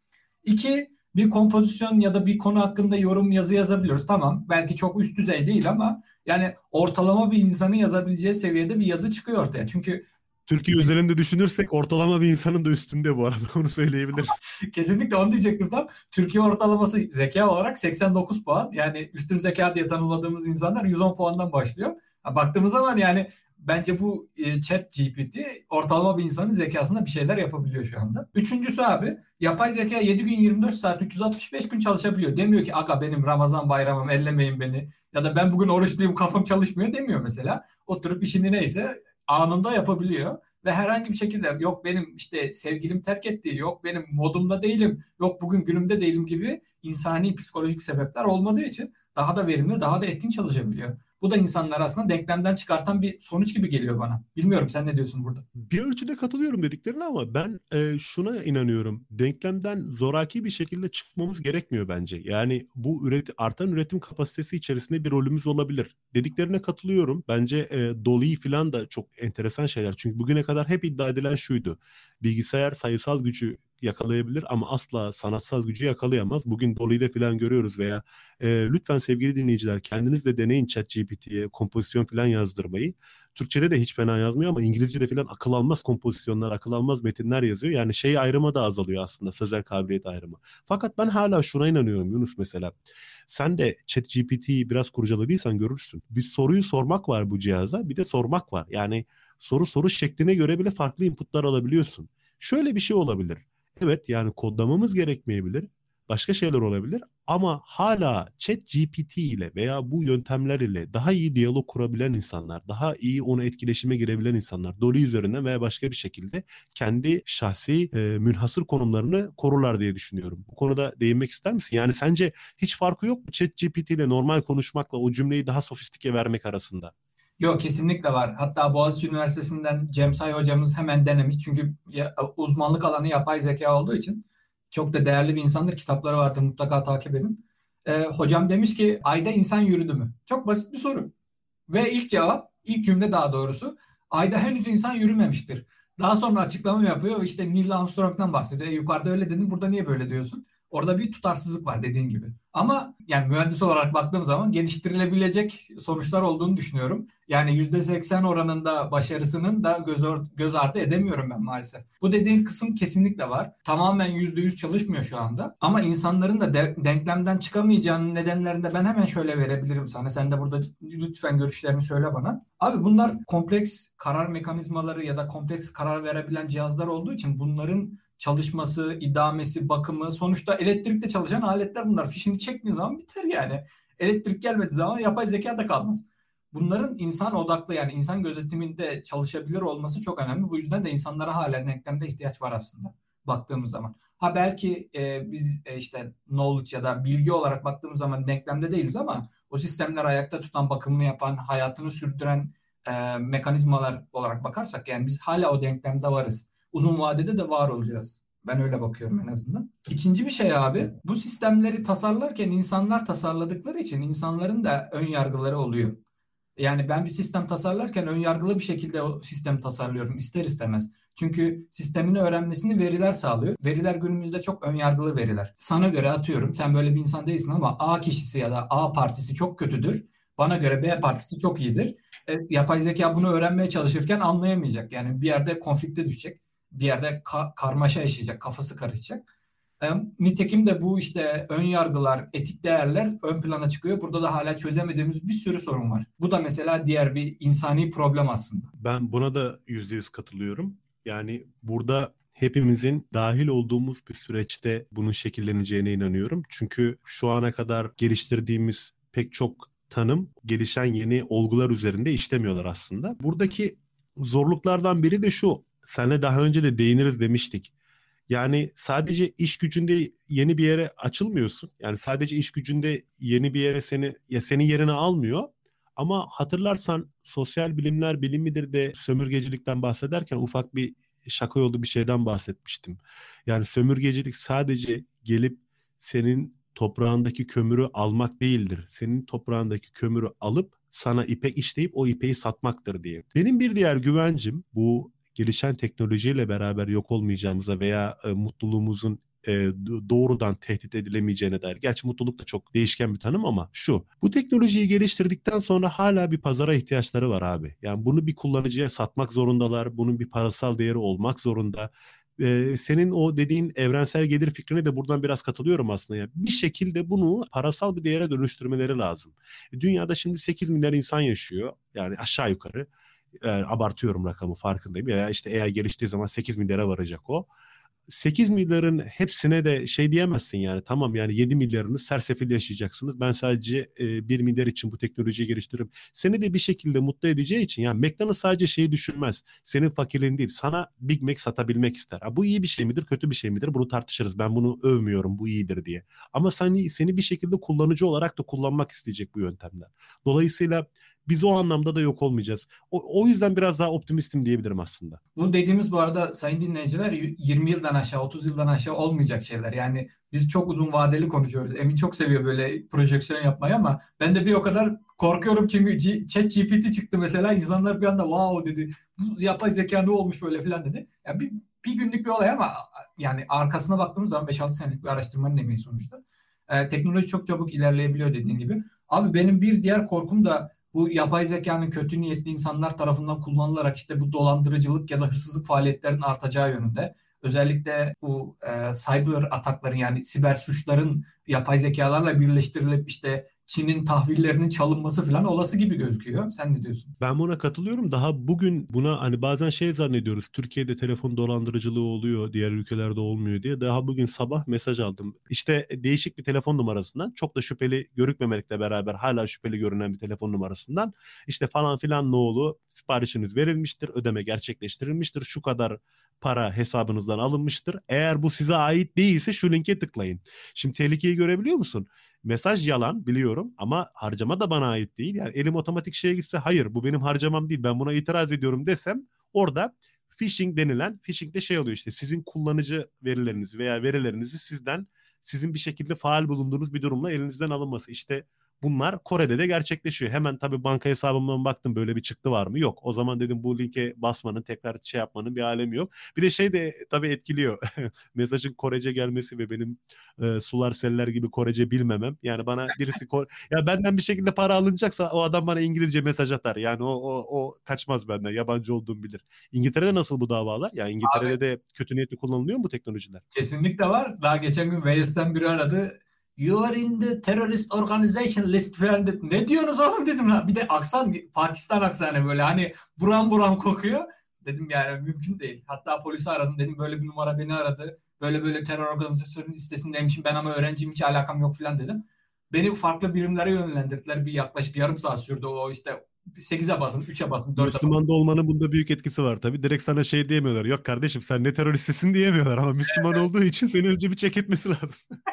İki bir kompozisyon ya da bir konu hakkında yorum yazı yazabiliyoruz. Tamam belki çok üst düzey değil ama yani ortalama bir insanın yazabileceği seviyede bir yazı çıkıyor ortaya. Çünkü Türkiye özelinde düşünürsek ortalama bir insanın da üstünde bu arada onu söyleyebilirim. Kesinlikle onu diyecektim tam. Türkiye ortalaması zeka olarak 89 puan. Yani üstün zeka diye tanımladığımız insanlar 110 puandan başlıyor. Ha, baktığımız zaman yani bence bu e, chat GPT ortalama bir insanın zekasında bir şeyler yapabiliyor şu anda. Üçüncüsü abi yapay zeka 7 gün 24 saat 365 gün çalışabiliyor. Demiyor ki aga benim Ramazan bayramım ellemeyin beni ya da ben bugün oruçluyum kafam çalışmıyor demiyor mesela. Oturup işini neyse anında yapabiliyor ve herhangi bir şekilde yok benim işte sevgilim terk etti, yok benim modumda değilim, yok bugün günümde değilim gibi insani psikolojik sebepler olmadığı için daha da verimli, daha da etkin çalışabiliyor. Bu da insanlar aslında denklemden çıkartan bir sonuç gibi geliyor bana. Bilmiyorum sen ne diyorsun burada? Bir ölçüde katılıyorum dediklerine ama ben e, şuna inanıyorum. Denklemden zoraki bir şekilde çıkmamız gerekmiyor bence. Yani bu üret artan üretim kapasitesi içerisinde bir rolümüz olabilir. Dediklerine katılıyorum. Bence e, Dolly falan da çok enteresan şeyler. Çünkü bugüne kadar hep iddia edilen şuydu. Bilgisayar sayısal gücü yakalayabilir ama asla sanatsal gücü yakalayamaz. Bugün Dolly'de falan görüyoruz veya e, lütfen sevgili dinleyiciler kendiniz de deneyin ChatGPT'ye kompozisyon falan yazdırmayı. Türkçe'de de hiç fena yazmıyor ama İngilizce'de falan akıl almaz kompozisyonlar, akıl almaz metinler yazıyor. Yani şey ayrımı da azalıyor aslında sözel kabiliyet ayrımı. Fakat ben hala şuna inanıyorum Yunus mesela. Sen de ChatGPT'yi biraz kurcaladıysan görürsün. Bir soruyu sormak var bu cihaza bir de sormak var. Yani soru soru şekline göre bile farklı inputlar alabiliyorsun. Şöyle bir şey olabilir. Evet yani kodlamamız gerekmeyebilir. Başka şeyler olabilir ama hala chat GPT ile veya bu yöntemler ile daha iyi diyalog kurabilen insanlar, daha iyi onu etkileşime girebilen insanlar Dolly üzerinden veya başka bir şekilde kendi şahsi e, münhasır konumlarını korurlar diye düşünüyorum. Bu konuda değinmek ister misin? Yani sence hiç farkı yok mu chat GPT ile normal konuşmakla o cümleyi daha sofistike vermek arasında? Yok kesinlikle var. Hatta Boğaziçi Üniversitesi'nden Cem Say hocamız hemen denemiş. Çünkü uzmanlık alanı yapay zeka olduğu için çok da değerli bir insandır. Kitapları vardır mutlaka takip edin. Ee, hocam demiş ki ayda insan yürüdü mü? Çok basit bir soru. Ve ilk cevap, ilk cümle daha doğrusu ayda henüz insan yürümemiştir. Daha sonra açıklama yapıyor. İşte Neil Armstrong'dan bahsediyor. E, yukarıda öyle dedin burada niye böyle diyorsun? Orada bir tutarsızlık var dediğin gibi. Ama yani mühendis olarak baktığım zaman geliştirilebilecek sonuçlar olduğunu düşünüyorum. Yani %80 oranında başarısının da göz, göz ardı edemiyorum ben maalesef. Bu dediğin kısım kesinlikle var. Tamamen %100 çalışmıyor şu anda. Ama insanların da de, denklemden çıkamayacağının nedenlerini de ben hemen şöyle verebilirim sana. Sen de burada lütfen görüşlerini söyle bana. Abi bunlar kompleks karar mekanizmaları ya da kompleks karar verebilen cihazlar olduğu için bunların çalışması, idamesi, bakımı sonuçta elektrikle çalışan aletler bunlar. Fişini çektiğin zaman biter yani. Elektrik gelmediği zaman yapay zeka da kalmaz. Bunların insan odaklı yani insan gözetiminde çalışabilir olması çok önemli. Bu yüzden de insanlara hala denklemde ihtiyaç var aslında baktığımız zaman. Ha belki e, biz e, işte knowledge ya da bilgi olarak baktığımız zaman denklemde değiliz ama o sistemler ayakta tutan, bakımını yapan, hayatını sürdüren e, mekanizmalar olarak bakarsak yani biz hala o denklemde varız uzun vadede de var olacağız. Ben öyle bakıyorum en azından. İkinci bir şey abi bu sistemleri tasarlarken insanlar tasarladıkları için insanların da ön yargıları oluyor. Yani ben bir sistem tasarlarken ön yargılı bir şekilde o sistemi tasarlıyorum ister istemez. Çünkü sistemini öğrenmesini veriler sağlıyor. Veriler günümüzde çok ön yargılı veriler. Sana göre atıyorum sen böyle bir insan değilsin ama A kişisi ya da A partisi çok kötüdür. Bana göre B partisi çok iyidir. E, yapay zeka bunu öğrenmeye çalışırken anlayamayacak. Yani bir yerde konflikte düşecek bir yerde ka- karmaşa yaşayacak, kafası karışacak. E, nitekim de bu işte ön yargılar, etik değerler ön plana çıkıyor. Burada da hala çözemediğimiz bir sürü sorun var. Bu da mesela diğer bir insani problem aslında. Ben buna da yüzde yüz katılıyorum. Yani burada hepimizin dahil olduğumuz bir süreçte bunun şekilleneceğine inanıyorum. Çünkü şu ana kadar geliştirdiğimiz pek çok tanım gelişen yeni olgular üzerinde işlemiyorlar aslında. Buradaki zorluklardan biri de şu senle daha önce de değiniriz demiştik. Yani sadece iş gücünde yeni bir yere açılmıyorsun. Yani sadece iş gücünde yeni bir yere seni ya senin yerine almıyor. Ama hatırlarsan sosyal bilimler bilimidir de sömürgecilikten bahsederken ufak bir şaka yollu bir şeyden bahsetmiştim. Yani sömürgecilik sadece gelip senin toprağındaki kömürü almak değildir. Senin toprağındaki kömürü alıp sana ipek işleyip o ipeği satmaktır diye. Benim bir diğer güvencim bu gelişen teknolojiyle beraber yok olmayacağımıza veya e, mutluluğumuzun e, doğrudan tehdit edilemeyeceğine dair. Gerçi mutluluk da çok değişken bir tanım ama şu. Bu teknolojiyi geliştirdikten sonra hala bir pazara ihtiyaçları var abi. Yani bunu bir kullanıcıya satmak zorundalar. Bunun bir parasal değeri olmak zorunda ee, senin o dediğin evrensel gelir fikrine de buradan biraz katılıyorum aslında. Yani bir şekilde bunu parasal bir değere dönüştürmeleri lazım. Dünyada şimdi 8 milyar insan yaşıyor. Yani aşağı yukarı. Yani abartıyorum rakamı farkındayım. Ya işte eğer geliştiği zaman 8 milyara varacak o. 8 milyarın hepsine de şey diyemezsin yani tamam yani 7 milyarını sersefil yaşayacaksınız. Ben sadece e, 1 milyar için bu teknolojiyi geliştiririm. Seni de bir şekilde mutlu edeceği için yani McDonald's sadece şeyi düşünmez. Senin fakirliğin değil sana Big Mac satabilmek ister. Ha, bu iyi bir şey midir kötü bir şey midir bunu tartışırız. Ben bunu övmüyorum bu iyidir diye. Ama seni, seni bir şekilde kullanıcı olarak da kullanmak isteyecek bu yöntemler. Dolayısıyla biz o anlamda da yok olmayacağız. O, o yüzden biraz daha optimistim diyebilirim aslında. Bu dediğimiz bu arada sayın dinleyiciler 20 yıldan aşağı 30 yıldan aşağı olmayacak şeyler. Yani biz çok uzun vadeli konuşuyoruz. Emin çok seviyor böyle projeksiyon yapmayı ama ben de bir o kadar korkuyorum çünkü G- Chat GPT çıktı mesela insanlar bir anda wow dedi. Bu yapay zeka ne olmuş böyle filan dedi. Yani bir, bir günlük bir olay ama yani arkasına baktığımız zaman 5-6 senelik bir araştırmanın emeği sonuçta. Ee, teknoloji çok çabuk ilerleyebiliyor dediğin gibi. Abi benim bir diğer korkum da bu yapay zekanın kötü niyetli insanlar tarafından kullanılarak işte bu dolandırıcılık ya da hırsızlık faaliyetlerinin artacağı yönünde. Özellikle bu e, cyber atakların yani siber suçların yapay zekalarla birleştirilip işte Çin'in tahvillerinin çalınması falan olası gibi gözüküyor. Sen ne diyorsun? Ben buna katılıyorum. Daha bugün buna hani bazen şey zannediyoruz. Türkiye'de telefon dolandırıcılığı oluyor, diğer ülkelerde olmuyor diye. Daha bugün sabah mesaj aldım. İşte değişik bir telefon numarasından, çok da şüpheli görükmemekle beraber hala şüpheli görünen bir telefon numarasından işte falan filan ne oğlu siparişiniz verilmiştir, ödeme gerçekleştirilmiştir, şu kadar para hesabınızdan alınmıştır. Eğer bu size ait değilse şu linke tıklayın. Şimdi tehlikeyi görebiliyor musun? Mesaj yalan biliyorum ama harcama da bana ait değil. Yani elim otomatik şeye gitse hayır bu benim harcamam değil ben buna itiraz ediyorum desem orada phishing denilen phishing de şey oluyor işte sizin kullanıcı verilerinizi veya verilerinizi sizden sizin bir şekilde faal bulunduğunuz bir durumla elinizden alınması. İşte Bunlar Kore'de de gerçekleşiyor. Hemen tabii banka hesabımdan baktım böyle bir çıktı var mı? Yok. O zaman dedim bu linke basmanın tekrar şey yapmanın bir alemi yok. Bir de şey de tabii etkiliyor. Mesajın Korece gelmesi ve benim e, sular seller gibi Korece bilmemem. Yani bana birisi Kore... ya benden bir şekilde para alınacaksa o adam bana İngilizce mesaj atar. Yani o o, o kaçmaz benden. Yabancı olduğumu bilir. İngiltere'de nasıl bu davalar? Ya yani İngiltere'de Abi, de kötü niyetli kullanılıyor mu bu teknolojiler? Kesinlikle var. Daha geçen gün Wales'ten biri aradı You are in the terrorist organization list falan dedim. Ne diyorsunuz oğlum dedim. Ha. Bir de aksan Pakistan aksanı böyle hani buram buram kokuyor. Dedim yani mümkün değil. Hatta polisi aradım dedim böyle bir numara beni aradı. Böyle böyle terör organizasyonunun listesindeymişim ben ama öğrenciyim hiç alakam yok falan dedim. Beni farklı birimlere yönlendirdiler. Bir yaklaşık yarım saat sürdü o işte 8'e basın, 3'e basın, 4'e basın. Müslüman olmanın bunda büyük etkisi var tabii. Direkt sana şey diyemiyorlar. Yok kardeşim sen ne teröristisin diyemiyorlar ama Müslüman olduğu için seni önce bir çek etmesi lazım.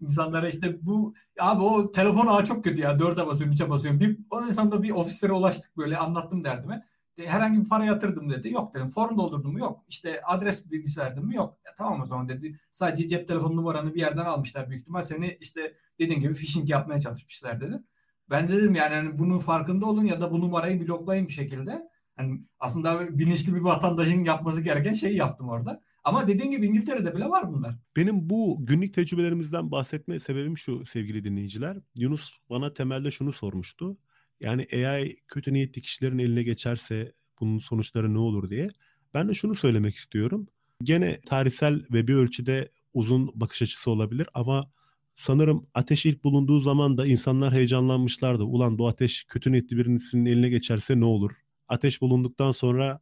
insanlara işte bu abi o telefon ağı çok kötü ya dörde basıyorum üçe basıyorum. Bir, o insanda bir ofislere ulaştık böyle anlattım derdime. De, herhangi bir para yatırdım dedi. Yok dedim. Form doldurdum mu? Yok. İşte adres bilgisi verdim mi? Yok. Ya, tamam o zaman dedi. Sadece cep telefonu numaranı bir yerden almışlar büyük ihtimal. Seni işte dediğin gibi phishing yapmaya çalışmışlar dedi. Ben dedim yani hani bunun farkında olun ya da bu numarayı bloklayın bir şekilde. Yani aslında bilinçli bir vatandaşın yapması gereken şeyi yaptım orada. Ama dediğin gibi İngiltere'de bile var bunlar. Benim bu günlük tecrübelerimizden bahsetme sebebim şu sevgili dinleyiciler. Yunus bana temelde şunu sormuştu. Yani AI kötü niyetli kişilerin eline geçerse bunun sonuçları ne olur diye. Ben de şunu söylemek istiyorum. Gene tarihsel ve bir ölçüde uzun bakış açısı olabilir ama sanırım ateş ilk bulunduğu zaman da insanlar heyecanlanmışlardı. Ulan bu ateş kötü niyetli birisinin eline geçerse ne olur? Ateş bulunduktan sonra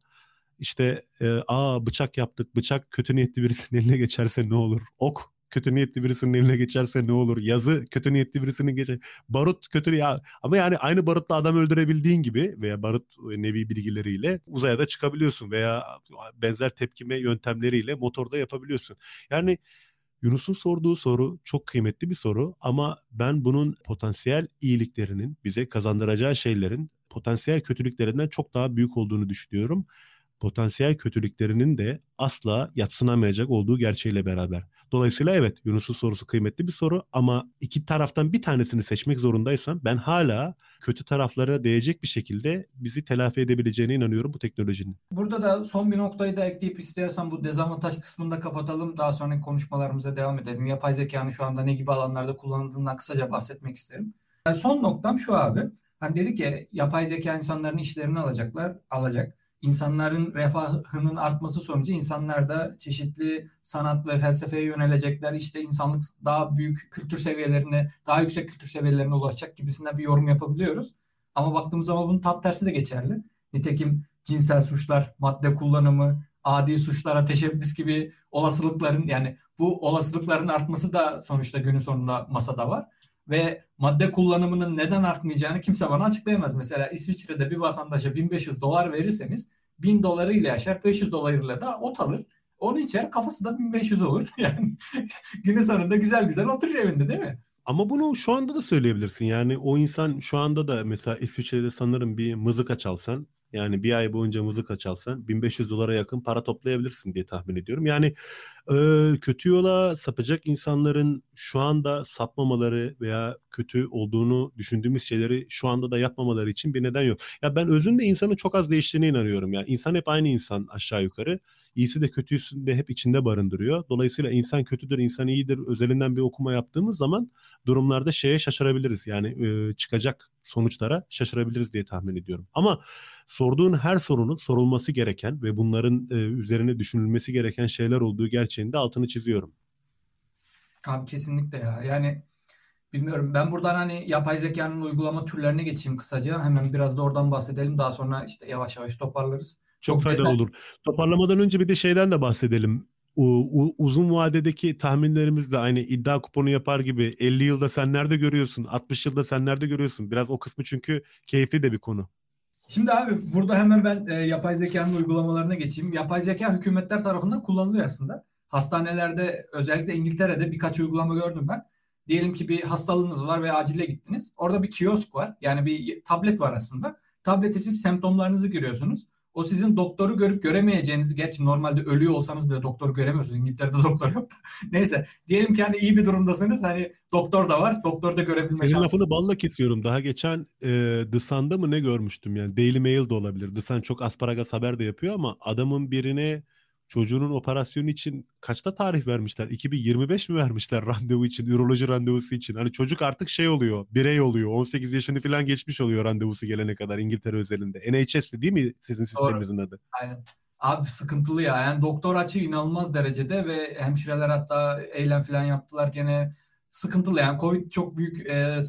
işte e, aa bıçak yaptık. Bıçak kötü niyetli birisinin eline geçerse ne olur? Ok kötü niyetli birisinin eline geçerse ne olur? Yazı kötü niyetli birisinin geçer. Barut kötü ya ama yani aynı barutla adam öldürebildiğin gibi veya barut nevi bilgileriyle uzaya da çıkabiliyorsun veya benzer tepkime yöntemleriyle motorda yapabiliyorsun. Yani Yunus'un sorduğu soru çok kıymetli bir soru ama ben bunun potansiyel iyiliklerinin bize kazandıracağı şeylerin potansiyel kötülüklerinden çok daha büyük olduğunu düşünüyorum potansiyel kötülüklerinin de asla yatsınamayacak olduğu gerçeğiyle beraber. Dolayısıyla evet Yunus'un sorusu kıymetli bir soru ama iki taraftan bir tanesini seçmek zorundaysam ben hala kötü taraflara değecek bir şekilde bizi telafi edebileceğine inanıyorum bu teknolojinin. Burada da son bir noktayı da ekleyip istiyorsan bu dezavantaj kısmını da kapatalım. Daha sonraki konuşmalarımıza devam edelim. Yapay zekanın şu anda ne gibi alanlarda kullanıldığından kısaca bahsetmek isterim. Yani son noktam şu abi. Hani dedik ya yapay zeka insanların işlerini alacaklar, alacak insanların refahının artması sonucu insanlar da çeşitli sanat ve felsefeye yönelecekler. İşte insanlık daha büyük kültür seviyelerine, daha yüksek kültür seviyelerine ulaşacak gibisinden bir yorum yapabiliyoruz. Ama baktığımız zaman bunun tam tersi de geçerli. Nitekim cinsel suçlar, madde kullanımı, adi suçlara teşebbüs gibi olasılıkların yani bu olasılıkların artması da sonuçta günün sonunda masada var. Ve madde kullanımının neden artmayacağını kimse bana açıklayamaz. Mesela İsviçre'de bir vatandaşa 1500 dolar verirseniz 1000 dolarıyla yaşar 500 dolarıyla da ot alır. Onu içer kafası da 1500 olur. Yani günün sonunda güzel güzel oturur evinde değil mi? Ama bunu şu anda da söyleyebilirsin. Yani o insan şu anda da mesela İsviçre'de sanırım bir mızıka çalsan yani bir ay boyunca mızıka çalsan 1500 dolara yakın para toplayabilirsin diye tahmin ediyorum. Yani e, kötü yola sapacak insanların şu anda sapmamaları veya kötü olduğunu düşündüğümüz şeyleri şu anda da yapmamaları için bir neden yok. Ya ben özünde insanın çok az değiştiğine inanıyorum. Yani insan hep aynı insan aşağı yukarı. İyisi de kötüsü de hep içinde barındırıyor. Dolayısıyla insan kötüdür, insan iyidir özelinden bir okuma yaptığımız zaman durumlarda şeye şaşırabiliriz. Yani e, çıkacak sonuçlara şaşırabiliriz diye tahmin ediyorum. Ama sorduğun her sorunun sorulması gereken ve bunların e, üzerine düşünülmesi gereken şeyler olduğu gerçeğinde altını çiziyorum. Abi kesinlikle ya. Yani bilmiyorum ben buradan hani yapay zekanın uygulama türlerine geçeyim kısaca. Hemen biraz da oradan bahsedelim. Daha sonra işte yavaş yavaş toparlarız. Çok, faydalı olur. Toparlamadan önce bir de şeyden de bahsedelim. U, uzun vadedeki tahminlerimiz de aynı iddia kuponu yapar gibi 50 yılda sen nerede görüyorsun, 60 yılda sen nerede görüyorsun? Biraz o kısmı çünkü keyifli de bir konu. Şimdi abi burada hemen ben e, yapay zekanın uygulamalarına geçeyim. Yapay zeka hükümetler tarafından kullanılıyor aslında. Hastanelerde özellikle İngiltere'de birkaç uygulama gördüm ben. Diyelim ki bir hastalığınız var ve acile gittiniz. Orada bir kiosk var. Yani bir tablet var aslında. Tablete siz semptomlarınızı giriyorsunuz. O sizin doktoru görüp göremeyeceğinizi, gerçi normalde ölüyor olsanız bile doktor göremiyorsunuz. İngiltere'de doktor yok. Neyse diyelim ki hani iyi bir durumdasınız. Hani doktor da var. Doktor da görebilme Senin şansı. lafını balla kesiyorum. Daha geçen e, The Sun'da mı ne görmüştüm yani. Daily Mail de olabilir. The Sun çok asparagas haber de yapıyor ama adamın birine çocuğunun operasyonu için kaçta tarih vermişler? 2025 mi vermişler randevu için, üroloji randevusu için? Hani çocuk artık şey oluyor, birey oluyor. 18 yaşını falan geçmiş oluyor randevusu gelene kadar İngiltere özelinde. NHS'ti değil mi sizin sisteminizin adı? Aynen. Abi sıkıntılı ya. Yani doktor açığı inanılmaz derecede ve hemşireler hatta eylem falan yaptılar gene sıkıntılı. Yani Covid çok büyük e,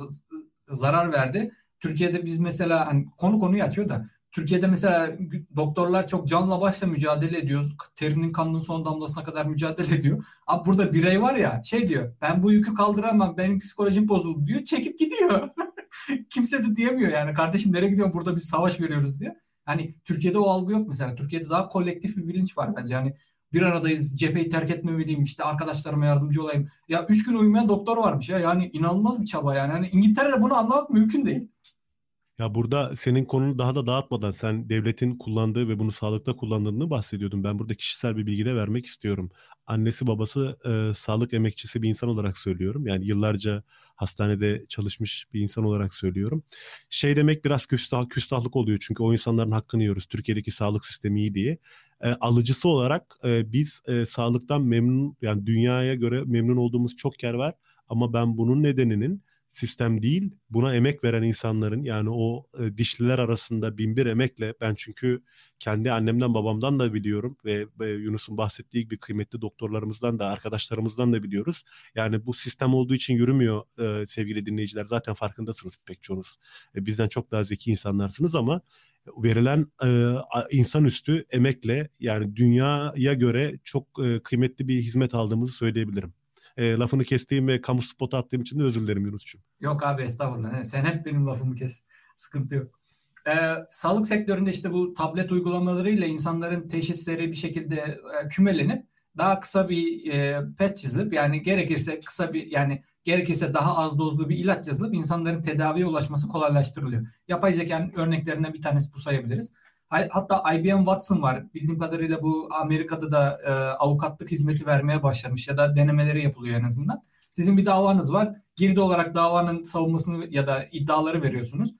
zarar verdi. Türkiye'de biz mesela hani konu konuyu açıyor da Türkiye'de mesela doktorlar çok canla başla mücadele ediyor. Terinin kanının son damlasına kadar mücadele ediyor. Abi burada birey var ya şey diyor ben bu yükü kaldıramam benim psikolojim bozuldu diyor çekip gidiyor. Kimse de diyemiyor yani kardeşim nereye gidiyorsun burada biz savaş veriyoruz diye. Hani Türkiye'de o algı yok mesela. Türkiye'de daha kolektif bir bilinç var bence. Yani bir aradayız cepheyi terk etmemeliyim işte arkadaşlarıma yardımcı olayım. Ya üç gün uyumayan doktor varmış ya yani inanılmaz bir çaba yani. Hani İngiltere'de bunu anlamak mümkün değil. Ya burada senin konunu daha da dağıtmadan sen devletin kullandığı ve bunu sağlıkta kullandığını bahsediyordun. Ben burada kişisel bir bilgi de vermek istiyorum. Annesi babası e, sağlık emekçisi bir insan olarak söylüyorum. Yani yıllarca hastanede çalışmış bir insan olarak söylüyorum. Şey demek biraz küstah, küstahlık oluyor çünkü o insanların hakkını yiyoruz. Türkiye'deki sağlık sistemi iyi diye. E, alıcısı olarak e, biz e, sağlıktan memnun yani dünyaya göre memnun olduğumuz çok yer var. Ama ben bunun nedeninin sistem değil. Buna emek veren insanların yani o e, dişliler arasında binbir emekle ben çünkü kendi annemden babamdan da biliyorum ve, Yunus'un bahsettiği gibi kıymetli doktorlarımızdan da arkadaşlarımızdan da biliyoruz. Yani bu sistem olduğu için yürümüyor e, sevgili dinleyiciler. Zaten farkındasınız pek çoğunuz. E, bizden çok daha zeki insanlarsınız ama verilen e, insanüstü emekle yani dünyaya göre çok e, kıymetli bir hizmet aldığımızı söyleyebilirim. E, lafını kestiğim ve kamu spotu attığım için de özür dilerim Yunus'cum. Yok abi estağfurullah. Sen hep benim lafımı kes. Sıkıntı yok. Ee, sağlık sektöründe işte bu tablet uygulamalarıyla insanların teşhisleri bir şekilde e, kümelenip daha kısa bir e, pet çizilip yani gerekirse kısa bir yani gerekirse daha az dozlu bir ilaç yazılıp insanların tedaviye ulaşması kolaylaştırılıyor. Yapay zekanın örneklerinden bir tanesi bu sayabiliriz. Hatta IBM Watson var. Bildiğim kadarıyla bu Amerika'da da e, avukatlık hizmeti vermeye başlamış ya da denemeleri yapılıyor en azından. Sizin bir davanız var. Girdi olarak davanın savunmasını ya da iddiaları veriyorsunuz.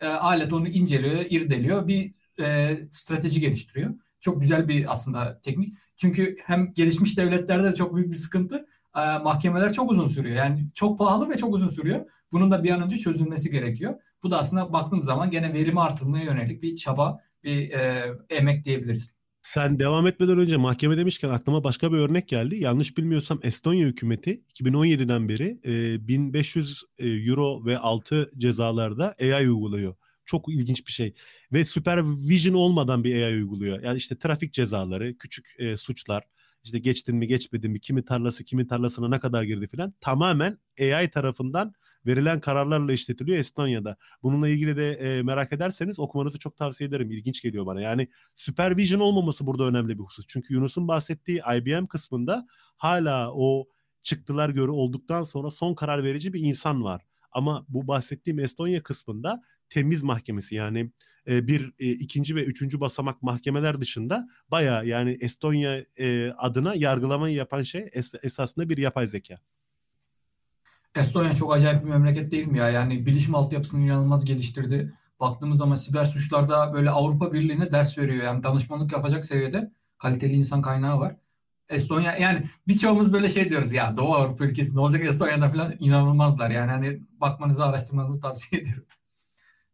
E, alet onu inceliyor, irdeliyor. Bir e, strateji geliştiriyor. Çok güzel bir aslında teknik. Çünkü hem gelişmiş devletlerde de çok büyük bir sıkıntı. E, mahkemeler çok uzun sürüyor. Yani çok pahalı ve çok uzun sürüyor. Bunun da bir an önce çözülmesi gerekiyor. Bu da aslında baktığım zaman gene verimi artırmaya yönelik bir çaba, bir e, emek diyebiliriz. Sen devam etmeden önce mahkeme demişken aklıma başka bir örnek geldi. Yanlış bilmiyorsam Estonya hükümeti 2017'den beri e, 1500 e, euro ve altı cezalarda AI uyguluyor. Çok ilginç bir şey. Ve supervision olmadan bir AI uyguluyor. Yani işte trafik cezaları, küçük e, suçlar, işte geçtin mi geçmedin mi, kimin tarlası kimin tarlasına ne kadar girdi filan tamamen AI tarafından verilen kararlarla işletiliyor Estonya'da. Bununla ilgili de e, merak ederseniz okumanızı çok tavsiye ederim. İlginç geliyor bana. Yani supervision olmaması burada önemli bir husus. Çünkü Yunus'un bahsettiği IBM kısmında hala o çıktılar göre olduktan sonra son karar verici bir insan var. Ama bu bahsettiğim Estonya kısmında temiz mahkemesi yani e, bir e, ikinci ve üçüncü basamak mahkemeler dışında baya yani Estonya e, adına yargılamayı yapan şey es, esasında bir yapay zeka. Estonya çok acayip bir memleket değil mi ya? Yani bilişim altyapısını inanılmaz geliştirdi. Baktığımız zaman siber suçlarda böyle Avrupa Birliği'ne ders veriyor. Yani danışmanlık yapacak seviyede kaliteli insan kaynağı var. Estonya yani birçoğumuz böyle şey diyoruz ya Doğu Avrupa ülkesi ne olacak Estonya'da falan inanılmazlar. Yani hani bakmanızı araştırmanızı tavsiye ederim.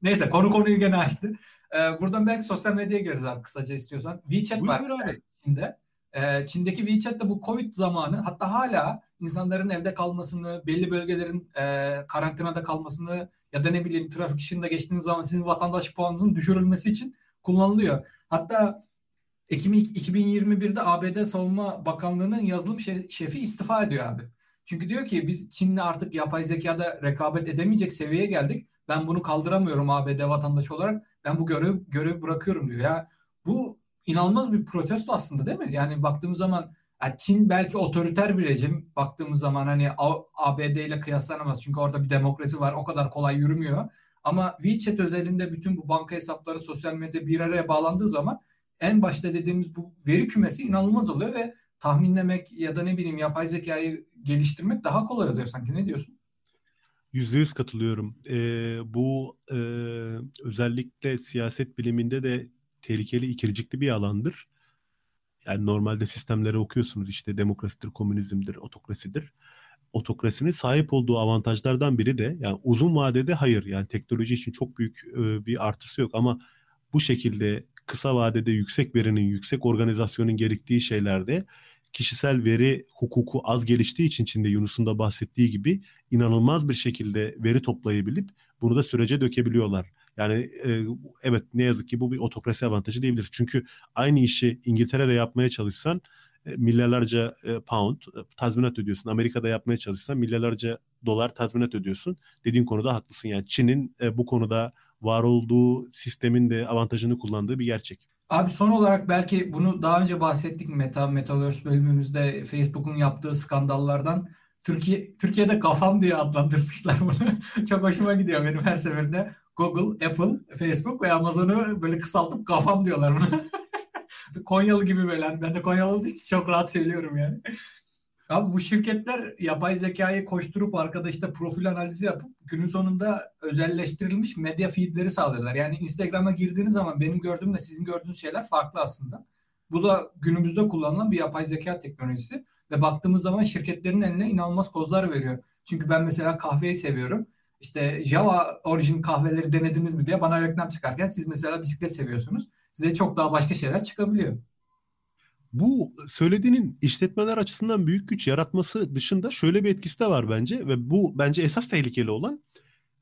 Neyse konu konuyu gene açtı. Ee, buradan belki sosyal medyaya gireriz abi kısaca istiyorsan. WeChat Buyur var abi. Çin'de. Ee, Çin'deki WeChat'te bu Covid zamanı hatta hala insanların evde kalmasını, belli bölgelerin e, karantinada kalmasını ya da ne bileyim trafik ışığında geçtiğiniz zaman sizin vatandaş puanınızın düşürülmesi için kullanılıyor. Hatta Ekim 2021'de ABD Savunma Bakanlığı'nın yazılım şefi istifa ediyor abi. Çünkü diyor ki biz Çin'le artık yapay zekada rekabet edemeyecek seviyeye geldik. Ben bunu kaldıramıyorum ABD vatandaşı olarak. Ben bu görev görevi bırakıyorum diyor. Ya bu inanılmaz bir protesto aslında değil mi? Yani baktığımız zaman yani Çin belki otoriter bir rejim. Baktığımız zaman hani ABD ile kıyaslanamaz. Çünkü orada bir demokrasi var. O kadar kolay yürümüyor. Ama WeChat özelinde bütün bu banka hesapları sosyal medya bir araya bağlandığı zaman en başta dediğimiz bu veri kümesi inanılmaz oluyor ve tahminlemek ya da ne bileyim yapay zekayı geliştirmek daha kolay oluyor sanki. Ne diyorsun? Yüzde yüz katılıyorum. Ee, bu e, özellikle siyaset biliminde de tehlikeli, ikircikli bir alandır. Yani normalde sistemleri okuyorsunuz işte demokrasidir, komünizmdir, otokrasidir. Otokrasinin sahip olduğu avantajlardan biri de yani uzun vadede hayır yani teknoloji için çok büyük e, bir artısı yok ama bu şekilde kısa vadede yüksek verinin, yüksek organizasyonun gerektiği şeylerde kişisel veri hukuku az geliştiği için Çin'de Yunus'un da bahsettiği gibi inanılmaz bir şekilde veri toplayabilip bunu da sürece dökebiliyorlar. Yani e, evet ne yazık ki bu bir otokrasi avantajı diyebiliriz. Çünkü aynı işi İngiltere'de yapmaya çalışsan e, milyarlarca e, pound e, tazminat ödüyorsun. Amerika'da yapmaya çalışsan milyarlarca dolar tazminat ödüyorsun. Dediğin konuda haklısın yani. Çin'in e, bu konuda var olduğu sistemin de avantajını kullandığı bir gerçek. Abi son olarak belki bunu daha önce bahsettik Meta Metaverse bölümümüzde Facebook'un yaptığı skandallardan Türkiye Türkiye'de kafam diye adlandırmışlar bunu. Çok hoşuma gidiyor benim her seferinde. Google, Apple, Facebook ve Amazon'u böyle kısaltıp kafam diyorlar buna. Konyalı gibi böyle. Ben de Konyalı olduğu için çok rahat söylüyorum yani. Abi bu şirketler yapay zekayı koşturup arkada işte profil analizi yapıp günün sonunda özelleştirilmiş medya feedleri sağlıyorlar. Yani Instagram'a girdiğiniz zaman benim gördüğümle sizin gördüğünüz şeyler farklı aslında. Bu da günümüzde kullanılan bir yapay zeka teknolojisi ve baktığımız zaman şirketlerin eline inanılmaz kozlar veriyor. Çünkü ben mesela kahveyi seviyorum. İşte Java orijin kahveleri denediniz mi diye bana reklam çıkarken siz mesela bisiklet seviyorsunuz. Size çok daha başka şeyler çıkabiliyor. Bu söylediğinin işletmeler açısından büyük güç yaratması dışında şöyle bir etkisi de var bence ve bu bence esas tehlikeli olan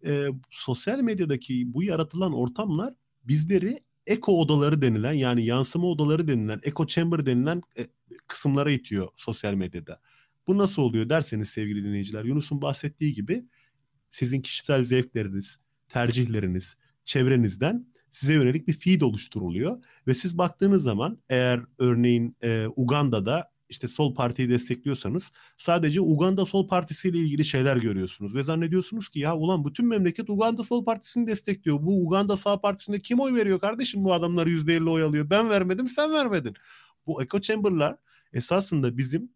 e, sosyal medyadaki bu yaratılan ortamlar bizleri eko odaları denilen yani yansıma odaları denilen echo chamber denilen e, kısımlara itiyor sosyal medyada. Bu nasıl oluyor derseniz sevgili dinleyiciler Yunus'un bahsettiği gibi sizin kişisel zevkleriniz, tercihleriniz, çevrenizden size yönelik bir feed oluşturuluyor ve siz baktığınız zaman eğer örneğin e, Uganda'da işte sol partiyi destekliyorsanız sadece Uganda Sol Partisi ile ilgili şeyler görüyorsunuz ve zannediyorsunuz ki ya ulan bütün memleket Uganda Sol Partisi'ni destekliyor. Bu Uganda Sağ Partisi'nde kim oy veriyor kardeşim bu adamlar %50 oy alıyor. Ben vermedim sen vermedin. Bu echo chamber'lar esasında bizim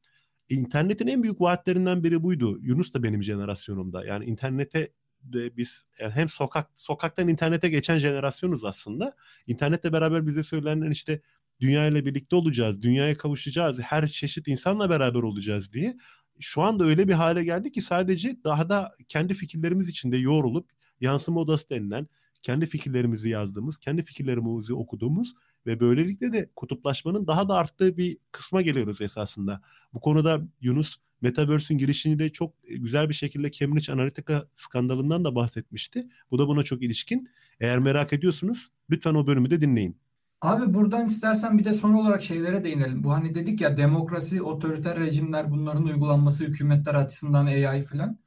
internetin en büyük vaatlerinden biri buydu. Yunus da benim jenerasyonumda. Yani internete de biz yani hem sokak sokaktan internete geçen jenerasyonuz aslında. İnternetle beraber bize söylenen işte dünya ile birlikte olacağız, dünyaya kavuşacağız, her çeşit insanla beraber olacağız diye. Şu anda öyle bir hale geldi ki sadece daha da kendi fikirlerimiz içinde yoğrulup yansıma odası denilen kendi fikirlerimizi yazdığımız, kendi fikirlerimizi okuduğumuz ve böylelikle de kutuplaşmanın daha da arttığı bir kısma geliyoruz esasında. Bu konuda Yunus Metaverse'ün girişini de çok güzel bir şekilde Cambridge Analytica skandalından da bahsetmişti. Bu da buna çok ilişkin. Eğer merak ediyorsunuz lütfen o bölümü de dinleyin. Abi buradan istersen bir de son olarak şeylere değinelim. Bu hani dedik ya demokrasi, otoriter rejimler bunların uygulanması hükümetler açısından AI falan.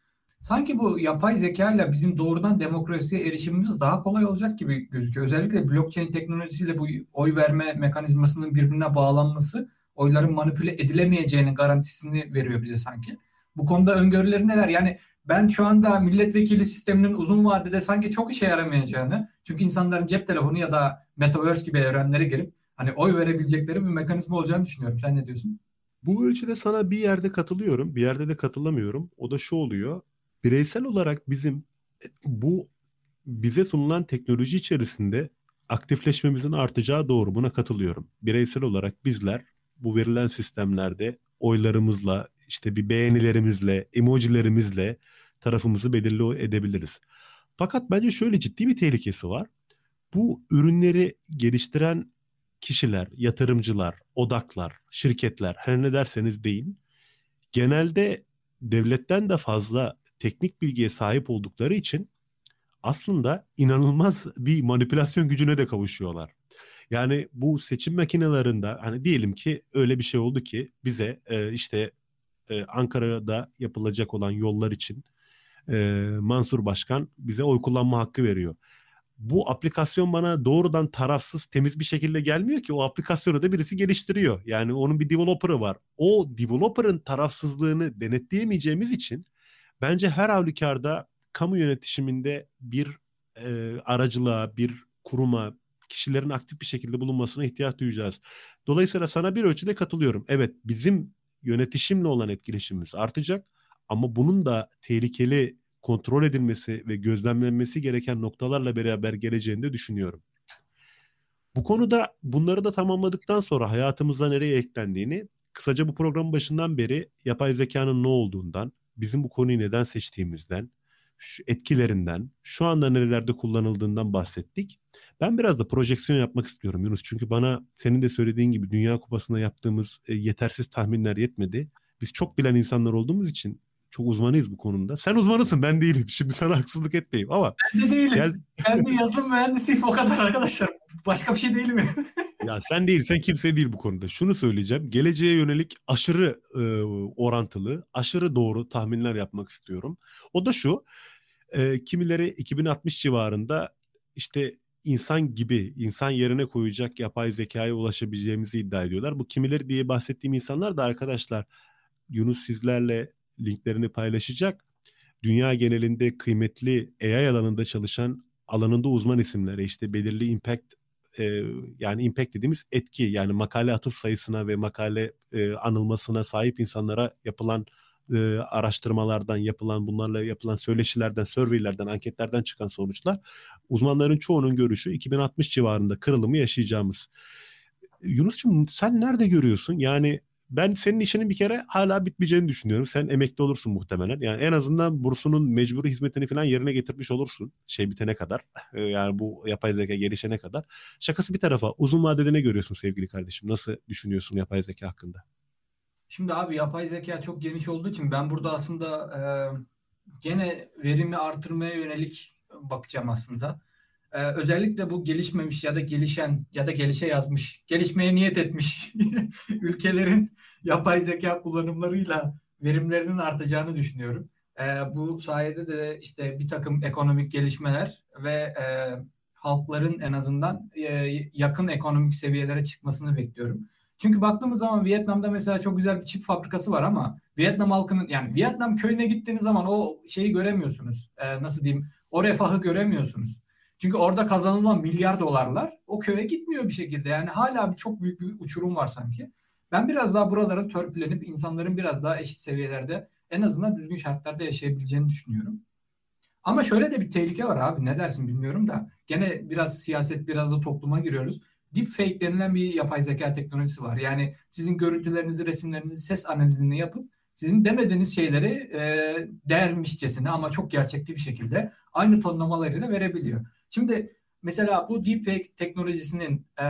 Sanki bu yapay zeka ile bizim doğrudan demokrasiye erişimimiz daha kolay olacak gibi gözüküyor. Özellikle blockchain teknolojisiyle bu oy verme mekanizmasının birbirine bağlanması oyların manipüle edilemeyeceğinin garantisini veriyor bize sanki. Bu konuda öngörüleri neler? Yani ben şu anda milletvekili sisteminin uzun vadede sanki çok işe yaramayacağını çünkü insanların cep telefonu ya da metaverse gibi evrenlere girip hani oy verebilecekleri bir mekanizma olacağını düşünüyorum. Sen ne diyorsun? Bu ölçüde sana bir yerde katılıyorum, bir yerde de katılamıyorum. O da şu oluyor. Bireysel olarak bizim e, bu bize sunulan teknoloji içerisinde aktifleşmemizin artacağı doğru. Buna katılıyorum. Bireysel olarak bizler bu verilen sistemlerde oylarımızla, işte bir beğenilerimizle, emojilerimizle tarafımızı belirli edebiliriz. Fakat bence şöyle ciddi bir tehlikesi var. Bu ürünleri geliştiren kişiler, yatırımcılar, odaklar, şirketler her ne derseniz deyin. Genelde devletten de fazla teknik bilgiye sahip oldukları için aslında inanılmaz bir manipülasyon gücüne de kavuşuyorlar. Yani bu seçim makinelerinde hani diyelim ki öyle bir şey oldu ki bize e, işte e, Ankara'da yapılacak olan yollar için e, Mansur Başkan bize oy kullanma hakkı veriyor. Bu aplikasyon bana doğrudan tarafsız temiz bir şekilde gelmiyor ki o aplikasyonu da birisi geliştiriyor. Yani onun bir developer'ı var. O developer'ın tarafsızlığını denetleyemeyeceğimiz için bence her halükarda kamu yönetişiminde bir e, aracılığa, bir kuruma, kişilerin aktif bir şekilde bulunmasına ihtiyaç duyacağız. Dolayısıyla sana bir ölçüde katılıyorum. Evet bizim yönetişimle olan etkileşimimiz artacak ama bunun da tehlikeli kontrol edilmesi ve gözlemlenmesi gereken noktalarla beraber geleceğini de düşünüyorum. Bu konuda bunları da tamamladıktan sonra hayatımıza nereye eklendiğini kısaca bu programın başından beri yapay zekanın ne olduğundan, bizim bu konuyu neden seçtiğimizden, şu etkilerinden, şu anda nerelerde kullanıldığından bahsettik. Ben biraz da projeksiyon yapmak istiyorum Yunus. Çünkü bana senin de söylediğin gibi Dünya Kupası'nda yaptığımız e, yetersiz tahminler yetmedi. Biz çok bilen insanlar olduğumuz için çok uzmanıyız bu konuda. Sen uzmanısın ben değilim. Şimdi sana haksızlık etmeyeyim ama. Ben de değilim. Gel... Ben de yazılım mühendisiyim o kadar arkadaşlar. Başka bir şey değil mi? ya sen değil sen kimse değil bu konuda. Şunu söyleyeceğim. Geleceğe yönelik aşırı e, orantılı, aşırı doğru tahminler yapmak istiyorum. O da şu. E, kimileri 2060 civarında işte insan gibi, insan yerine koyacak yapay zekaya ulaşabileceğimizi iddia ediyorlar. Bu kimileri diye bahsettiğim insanlar da arkadaşlar Yunus sizlerle linklerini paylaşacak. Dünya genelinde kıymetli AI alanında çalışan alanında uzman isimlere işte belirli impact e, yani impact dediğimiz etki yani makale atıf sayısına ve makale e, anılmasına sahip insanlara yapılan e, araştırmalardan yapılan bunlarla yapılan söyleşilerden, surveylerden, anketlerden çıkan sonuçlar uzmanların çoğunun görüşü 2060 civarında kırılımı yaşayacağımız. Yunus'cum sen nerede görüyorsun? Yani ben senin işinin bir kere hala bitmeyeceğini düşünüyorum. Sen emekli olursun muhtemelen. Yani en azından bursunun mecburi hizmetini falan yerine getirmiş olursun. Şey bitene kadar. Yani bu yapay zeka gelişene kadar. Şakası bir tarafa uzun vadede ne görüyorsun sevgili kardeşim? Nasıl düşünüyorsun yapay zeka hakkında? Şimdi abi yapay zeka çok geniş olduğu için ben burada aslında e, gene verimi artırmaya yönelik bakacağım aslında. E, özellikle bu gelişmemiş ya da gelişen ya da gelişe yazmış, gelişmeye niyet etmiş ülkelerin yapay zeka kullanımlarıyla verimlerinin artacağını düşünüyorum. E, bu sayede de işte bir takım ekonomik gelişmeler ve e, halkların en azından e, yakın ekonomik seviyelere çıkmasını bekliyorum. Çünkü baktığımız zaman Vietnam'da mesela çok güzel bir çip fabrikası var ama Vietnam halkının yani Vietnam köyüne gittiğiniz zaman o şeyi göremiyorsunuz. Ee, nasıl diyeyim? O refahı göremiyorsunuz. Çünkü orada kazanılan milyar dolarlar o köye gitmiyor bir şekilde. Yani hala bir çok büyük bir uçurum var sanki. Ben biraz daha buraların törpülenip insanların biraz daha eşit seviyelerde en azından düzgün şartlarda yaşayabileceğini düşünüyorum. Ama şöyle de bir tehlike var abi ne dersin bilmiyorum da gene biraz siyaset biraz da topluma giriyoruz. Deepfake denilen bir yapay zeka teknolojisi var. Yani sizin görüntülerinizi, resimlerinizi ses analizini yapıp sizin demediğiniz şeyleri e, değermişçesine ama çok gerçekçi bir şekilde aynı tonlamalarıyla verebiliyor. Şimdi mesela bu deepfake teknolojisinin e,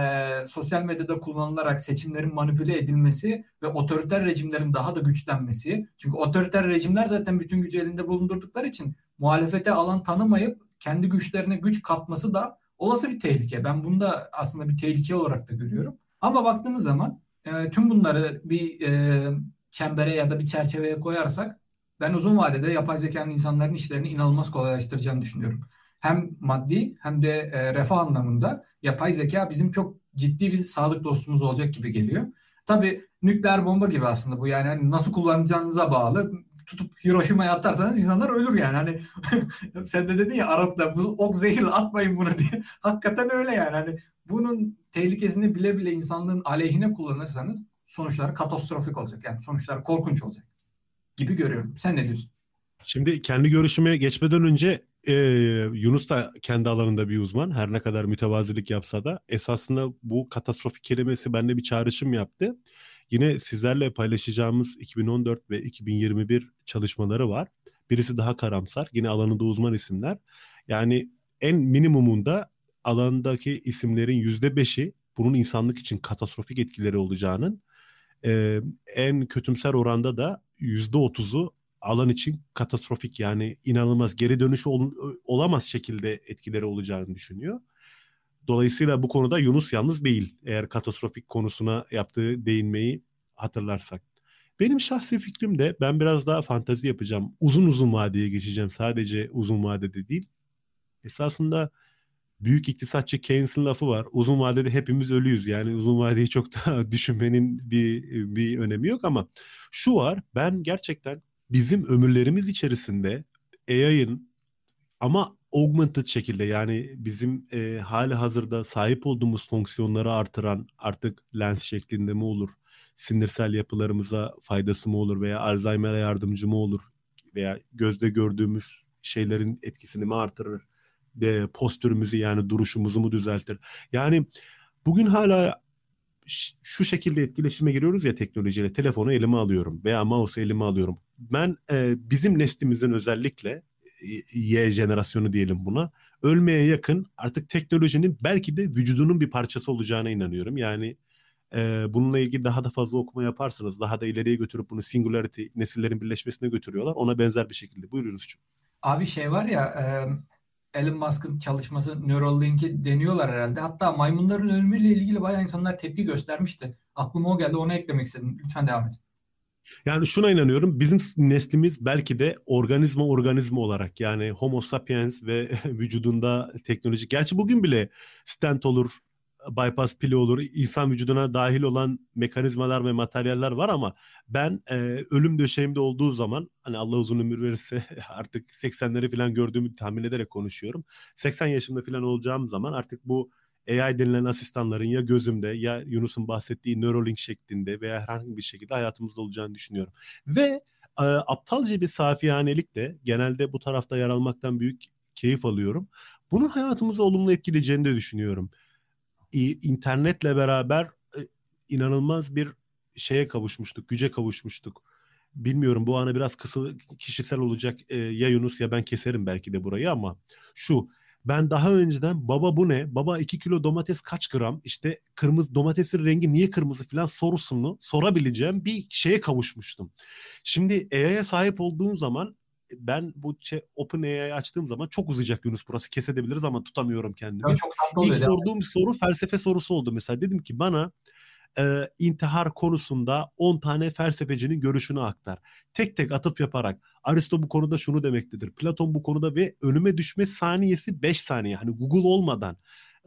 sosyal medyada kullanılarak seçimlerin manipüle edilmesi ve otoriter rejimlerin daha da güçlenmesi. Çünkü otoriter rejimler zaten bütün gücü elinde bulundurdukları için muhalefete alan tanımayıp kendi güçlerine güç katması da olası bir tehlike. Ben bunu da aslında bir tehlike olarak da görüyorum. Ama baktığımız zaman e, tüm bunları bir e, çembere ya da bir çerçeveye koyarsak ben uzun vadede yapay zekanın insanların işlerini inanılmaz kolaylaştıracağını düşünüyorum. Hem maddi hem de e, refah anlamında yapay zeka bizim çok ciddi bir sağlık dostumuz olacak gibi geliyor. Tabii nükleer bomba gibi aslında bu yani hani nasıl kullanacağınıza bağlı tutup Hiroşima'ya atarsanız insanlar ölür yani. Hani sen de dedin ya Arap'ta bu ok zehirli atmayın bunu diye. Hakikaten öyle yani. Hani bunun tehlikesini bile bile insanlığın aleyhine kullanırsanız sonuçlar katastrofik olacak. Yani sonuçlar korkunç olacak gibi görüyorum. Sen ne diyorsun? Şimdi kendi görüşüme geçmeden önce e, Yunus da kendi alanında bir uzman. Her ne kadar mütevazilik yapsa da esasında bu katastrofik kelimesi bende bir çağrışım yaptı. Yine sizlerle paylaşacağımız 2014 ve 2021 çalışmaları var. Birisi daha karamsar. Yine alanında uzman isimler. Yani en minimumunda alandaki isimlerin yüzde beşi bunun insanlık için katastrofik etkileri olacağının e, en kötümser oranda da yüzde otuzu alan için katastrofik yani inanılmaz geri dönüş ol, olamaz şekilde etkileri olacağını düşünüyor. Dolayısıyla bu konuda Yunus yalnız değil. Eğer katastrofik konusuna yaptığı değinmeyi hatırlarsak. Benim şahsi fikrim de ben biraz daha fantazi yapacağım. Uzun uzun vadeye geçeceğim. Sadece uzun vadede değil. Esasında büyük iktisatçı Keynes'in lafı var. Uzun vadede hepimiz ölüyüz. Yani uzun vadeyi çok da düşünmenin bir bir önemi yok ama şu var. Ben gerçekten bizim ömürlerimiz içerisinde AI'ın ama augmented şekilde yani bizim e, hali hazırda sahip olduğumuz fonksiyonları artıran artık lens şeklinde mi olur, sinirsel yapılarımıza faydası mı olur veya Alzheimer'e yardımcı mı olur veya gözde gördüğümüz şeylerin etkisini mi artırır, de postürümüzü yani duruşumuzu mu düzeltir? Yani bugün hala şu şekilde etkileşime giriyoruz ya teknolojiyle telefonu elime alıyorum veya mouse elime alıyorum. Ben e, bizim neslimizin özellikle Y jenerasyonu diyelim buna. Ölmeye yakın artık teknolojinin belki de vücudunun bir parçası olacağına inanıyorum. Yani e, bununla ilgili daha da fazla okuma yaparsınız. Daha da ileriye götürüp bunu singularity nesillerin birleşmesine götürüyorlar. Ona benzer bir şekilde. Buyurunuz. Abi şey var ya e, Elon Musk'ın çalışması Neuralink'i deniyorlar herhalde. Hatta maymunların ölümüyle ilgili bayağı insanlar tepki göstermişti. Aklıma o geldi. Onu eklemek istedim. Lütfen devam et. Yani şuna inanıyorum. Bizim neslimiz belki de organizma organizma olarak yani Homo sapiens ve vücudunda teknoloji. Gerçi bugün bile stent olur, bypass pili olur, insan vücuduna dahil olan mekanizmalar ve materyaller var ama ben e, ölüm döşeğimde olduğu zaman hani Allah uzun ömür verirse artık 80'leri falan gördüğümü tahmin ederek konuşuyorum. 80 yaşında falan olacağım zaman artık bu AI denilen asistanların ya gözümde ya Yunus'un bahsettiği Neuralink şeklinde veya herhangi bir şekilde hayatımızda olacağını düşünüyorum. Ve e, aptalca bir safihanelik de genelde bu tarafta yer almaktan büyük keyif alıyorum. Bunun hayatımızı olumlu etkileyeceğini de düşünüyorum. İnternetle beraber e, inanılmaz bir şeye kavuşmuştuk, güce kavuşmuştuk. Bilmiyorum bu ana biraz kısa kişisel olacak e, ya Yunus ya ben keserim belki de burayı ama şu ben daha önceden baba bu ne? Baba 2 kilo domates kaç gram? İşte kırmızı domatesin rengi niye kırmızı falan sorusunu sorabileceğim bir şeye kavuşmuştum. Şimdi AI'ye sahip olduğum zaman ben bu şey, Open AI'yi açtığım zaman çok uzayacak Yunus burası kesebiliriz ama tutamıyorum kendimi. çok İlk sorduğum yani. soru felsefe sorusu oldu mesela. Dedim ki bana e, intihar konusunda 10 tane felsefecinin görüşünü aktar. Tek tek atıf yaparak Aristo bu konuda şunu demektedir. Platon bu konuda ve önüme düşme saniyesi 5 saniye. Hani Google olmadan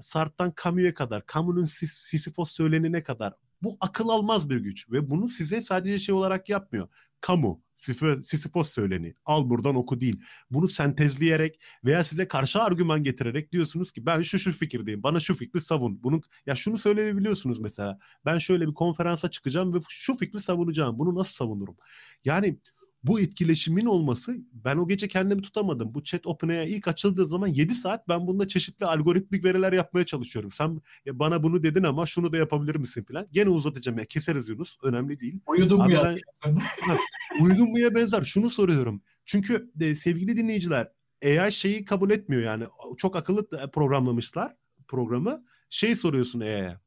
Sartre'dan Camus'e kadar, Camus'un Sisyphos söylenene kadar Bu akıl almaz bir güç ve bunu size sadece şey olarak yapmıyor. Kamu, Sisyphos söyleni. Al buradan oku değil. Bunu sentezleyerek veya size karşı argüman getirerek diyorsunuz ki ben şu şu fikirdeyim. Bana şu fikri savun. Bunun ya şunu söyleyebiliyorsunuz mesela. Ben şöyle bir konferansa çıkacağım ve şu fikri savunacağım. Bunu nasıl savunurum? Yani bu etkileşimin olması ben o gece kendimi tutamadım. Bu chat OpenAI ilk açıldığı zaman 7 saat ben bunda çeşitli algoritmik veriler yapmaya çalışıyorum. Sen ya bana bunu dedin ama şunu da yapabilir misin falan. Gene uzatacağım ya keseriz Yunus. Önemli değil. Uyudun mu ya? uyudun muya benzer. Şunu soruyorum. Çünkü de, sevgili dinleyiciler AI şeyi kabul etmiyor yani. Çok akıllı programlamışlar programı. Şey soruyorsun AI'ye.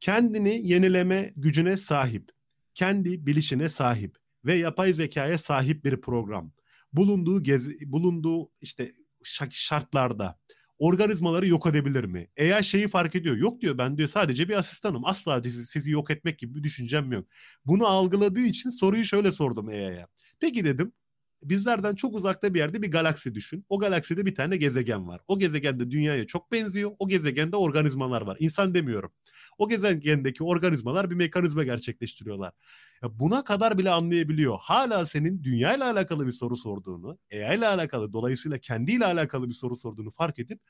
Kendini yenileme gücüne sahip. Kendi bilişine sahip ve yapay zekaya sahip bir program. Bulunduğu gezi, bulunduğu işte şartlarda organizmaları yok edebilir mi? Eğer şeyi fark ediyor. Yok diyor ben diyor sadece bir asistanım. Asla sizi, sizi yok etmek gibi bir düşüncem yok. Bunu algıladığı için soruyu şöyle sordum AI'ya. Peki dedim bizlerden çok uzakta bir yerde bir galaksi düşün. O galakside bir tane gezegen var. O gezegende dünyaya çok benziyor. O gezegende organizmalar var. İnsan demiyorum. O gezegendeki organizmalar bir mekanizma gerçekleştiriyorlar. Ya buna kadar bile anlayabiliyor. Hala senin dünya ile alakalı bir soru sorduğunu, AI ile alakalı dolayısıyla kendiyle alakalı bir soru sorduğunu fark edip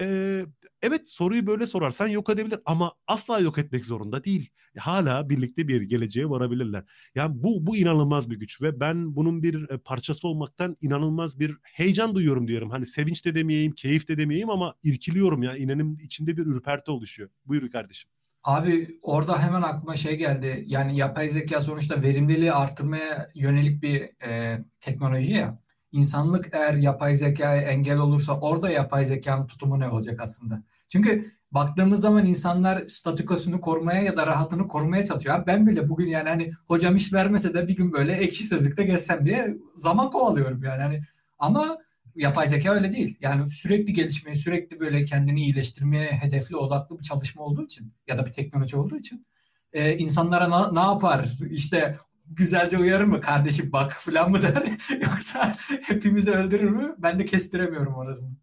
ee, evet soruyu böyle sorarsan yok edebilir ama asla yok etmek zorunda değil. Hala birlikte bir geleceğe varabilirler. Yani bu bu inanılmaz bir güç ve ben bunun bir parçası olmaktan inanılmaz bir heyecan duyuyorum diyorum. Hani sevinç de demeyeyim, keyif de demeyeyim ama irkiliyorum ya. İnanın içinde bir ürperti oluşuyor. Buyur kardeşim. Abi orada hemen aklıma şey geldi. Yani yapay zeka sonuçta verimliliği artırmaya yönelik bir e, teknoloji ya insanlık eğer yapay zekaya engel olursa orada yapay zekanın tutumu ne olacak aslında? Çünkü baktığımız zaman insanlar statükosunu korumaya ya da rahatını korumaya çalışıyor. Abi ben bile bugün yani hani hocam iş vermese de bir gün böyle ekşi sözlükte geçsem diye zaman kovalıyorum yani. Hani ama yapay zeka öyle değil. Yani sürekli gelişmeye, sürekli böyle kendini iyileştirmeye hedefli odaklı bir çalışma olduğu için ya da bir teknoloji olduğu için e, insanlara na, ne yapar? İşte güzelce uyarır mı kardeşim bak falan mı der yoksa hepimizi öldürür mü? Ben de kestiremiyorum orasını.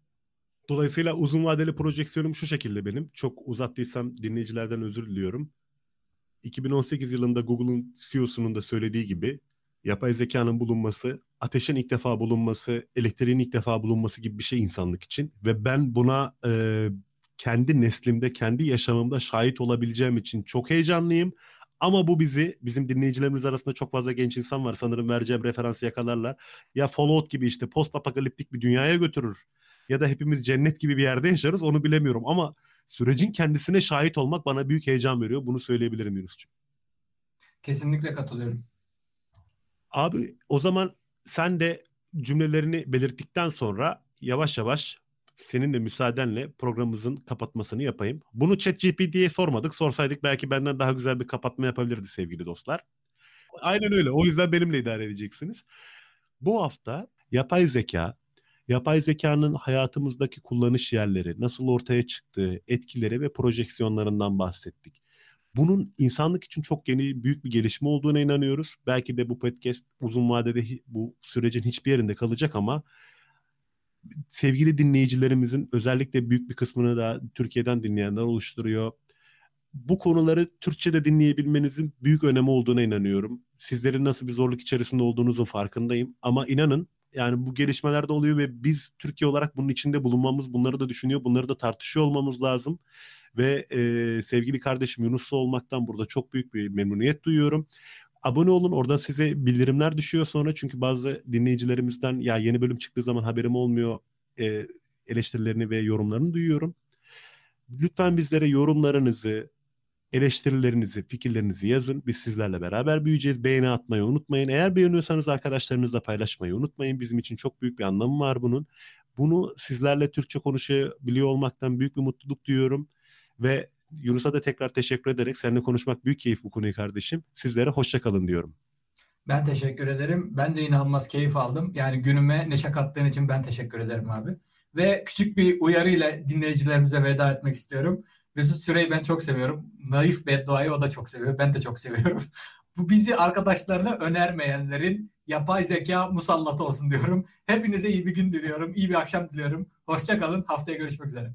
Dolayısıyla uzun vadeli projeksiyonum şu şekilde benim. Çok uzattıysam dinleyicilerden özür diliyorum. 2018 yılında Google'un CEO'sunun da söylediği gibi yapay zekanın bulunması, ateşin ilk defa bulunması, elektriğin ilk defa bulunması gibi bir şey insanlık için ve ben buna e, kendi neslimde, kendi yaşamımda şahit olabileceğim için çok heyecanlıyım. Ama bu bizi bizim dinleyicilerimiz arasında çok fazla genç insan var. Sanırım vereceğim referansı yakalarlar. Ya Fallout gibi işte post apokaliptik bir dünyaya götürür. Ya da hepimiz cennet gibi bir yerde yaşarız onu bilemiyorum. Ama sürecin kendisine şahit olmak bana büyük heyecan veriyor. Bunu söyleyebilirim Yunus'cum. Kesinlikle katılıyorum. Abi o zaman sen de cümlelerini belirttikten sonra yavaş yavaş senin de müsaadenle programımızın kapatmasını yapayım. Bunu ChatGPT'ye sormadık. Sorsaydık belki benden daha güzel bir kapatma yapabilirdi sevgili dostlar. Aynen öyle. O yüzden benimle idare edeceksiniz. Bu hafta yapay zeka, yapay zekanın hayatımızdaki kullanış yerleri, nasıl ortaya çıktığı, etkileri ve projeksiyonlarından bahsettik. Bunun insanlık için çok yeni büyük bir gelişme olduğuna inanıyoruz. Belki de bu podcast uzun vadede bu sürecin hiçbir yerinde kalacak ama sevgili dinleyicilerimizin özellikle büyük bir kısmını da Türkiye'den dinleyenler oluşturuyor. Bu konuları Türkçe'de dinleyebilmenizin büyük önemi olduğuna inanıyorum. Sizlerin nasıl bir zorluk içerisinde olduğunuzun farkındayım. Ama inanın yani bu gelişmeler de oluyor ve biz Türkiye olarak bunun içinde bulunmamız, bunları da düşünüyor, bunları da tartışıyor olmamız lazım. Ve e, sevgili kardeşim Yunus'la olmaktan burada çok büyük bir memnuniyet duyuyorum. Abone olun oradan size bildirimler düşüyor sonra çünkü bazı dinleyicilerimizden ya yeni bölüm çıktığı zaman haberim olmuyor e, eleştirilerini ve yorumlarını duyuyorum. Lütfen bizlere yorumlarınızı, eleştirilerinizi, fikirlerinizi yazın. Biz sizlerle beraber büyüyeceğiz. Beğeni atmayı unutmayın. Eğer beğeniyorsanız arkadaşlarınızla paylaşmayı unutmayın. Bizim için çok büyük bir anlamı var bunun. Bunu sizlerle Türkçe konuşabiliyor olmaktan büyük bir mutluluk duyuyorum. Ve Yunus'a da tekrar teşekkür ederek seninle konuşmak büyük keyif bu konuyu kardeşim. Sizlere hoşçakalın diyorum. Ben teşekkür ederim. Ben de inanılmaz keyif aldım. Yani günüme neşe kattığın için ben teşekkür ederim abi. Ve küçük bir uyarıyla dinleyicilerimize veda etmek istiyorum. Mesut Süreyi ben çok seviyorum. Naif bedduayı o da çok seviyor. Ben de çok seviyorum. Bu bizi arkadaşlarına önermeyenlerin yapay zeka musallatı olsun diyorum. Hepinize iyi bir gün diliyorum. İyi bir akşam diliyorum. Hoşçakalın. Haftaya görüşmek üzere.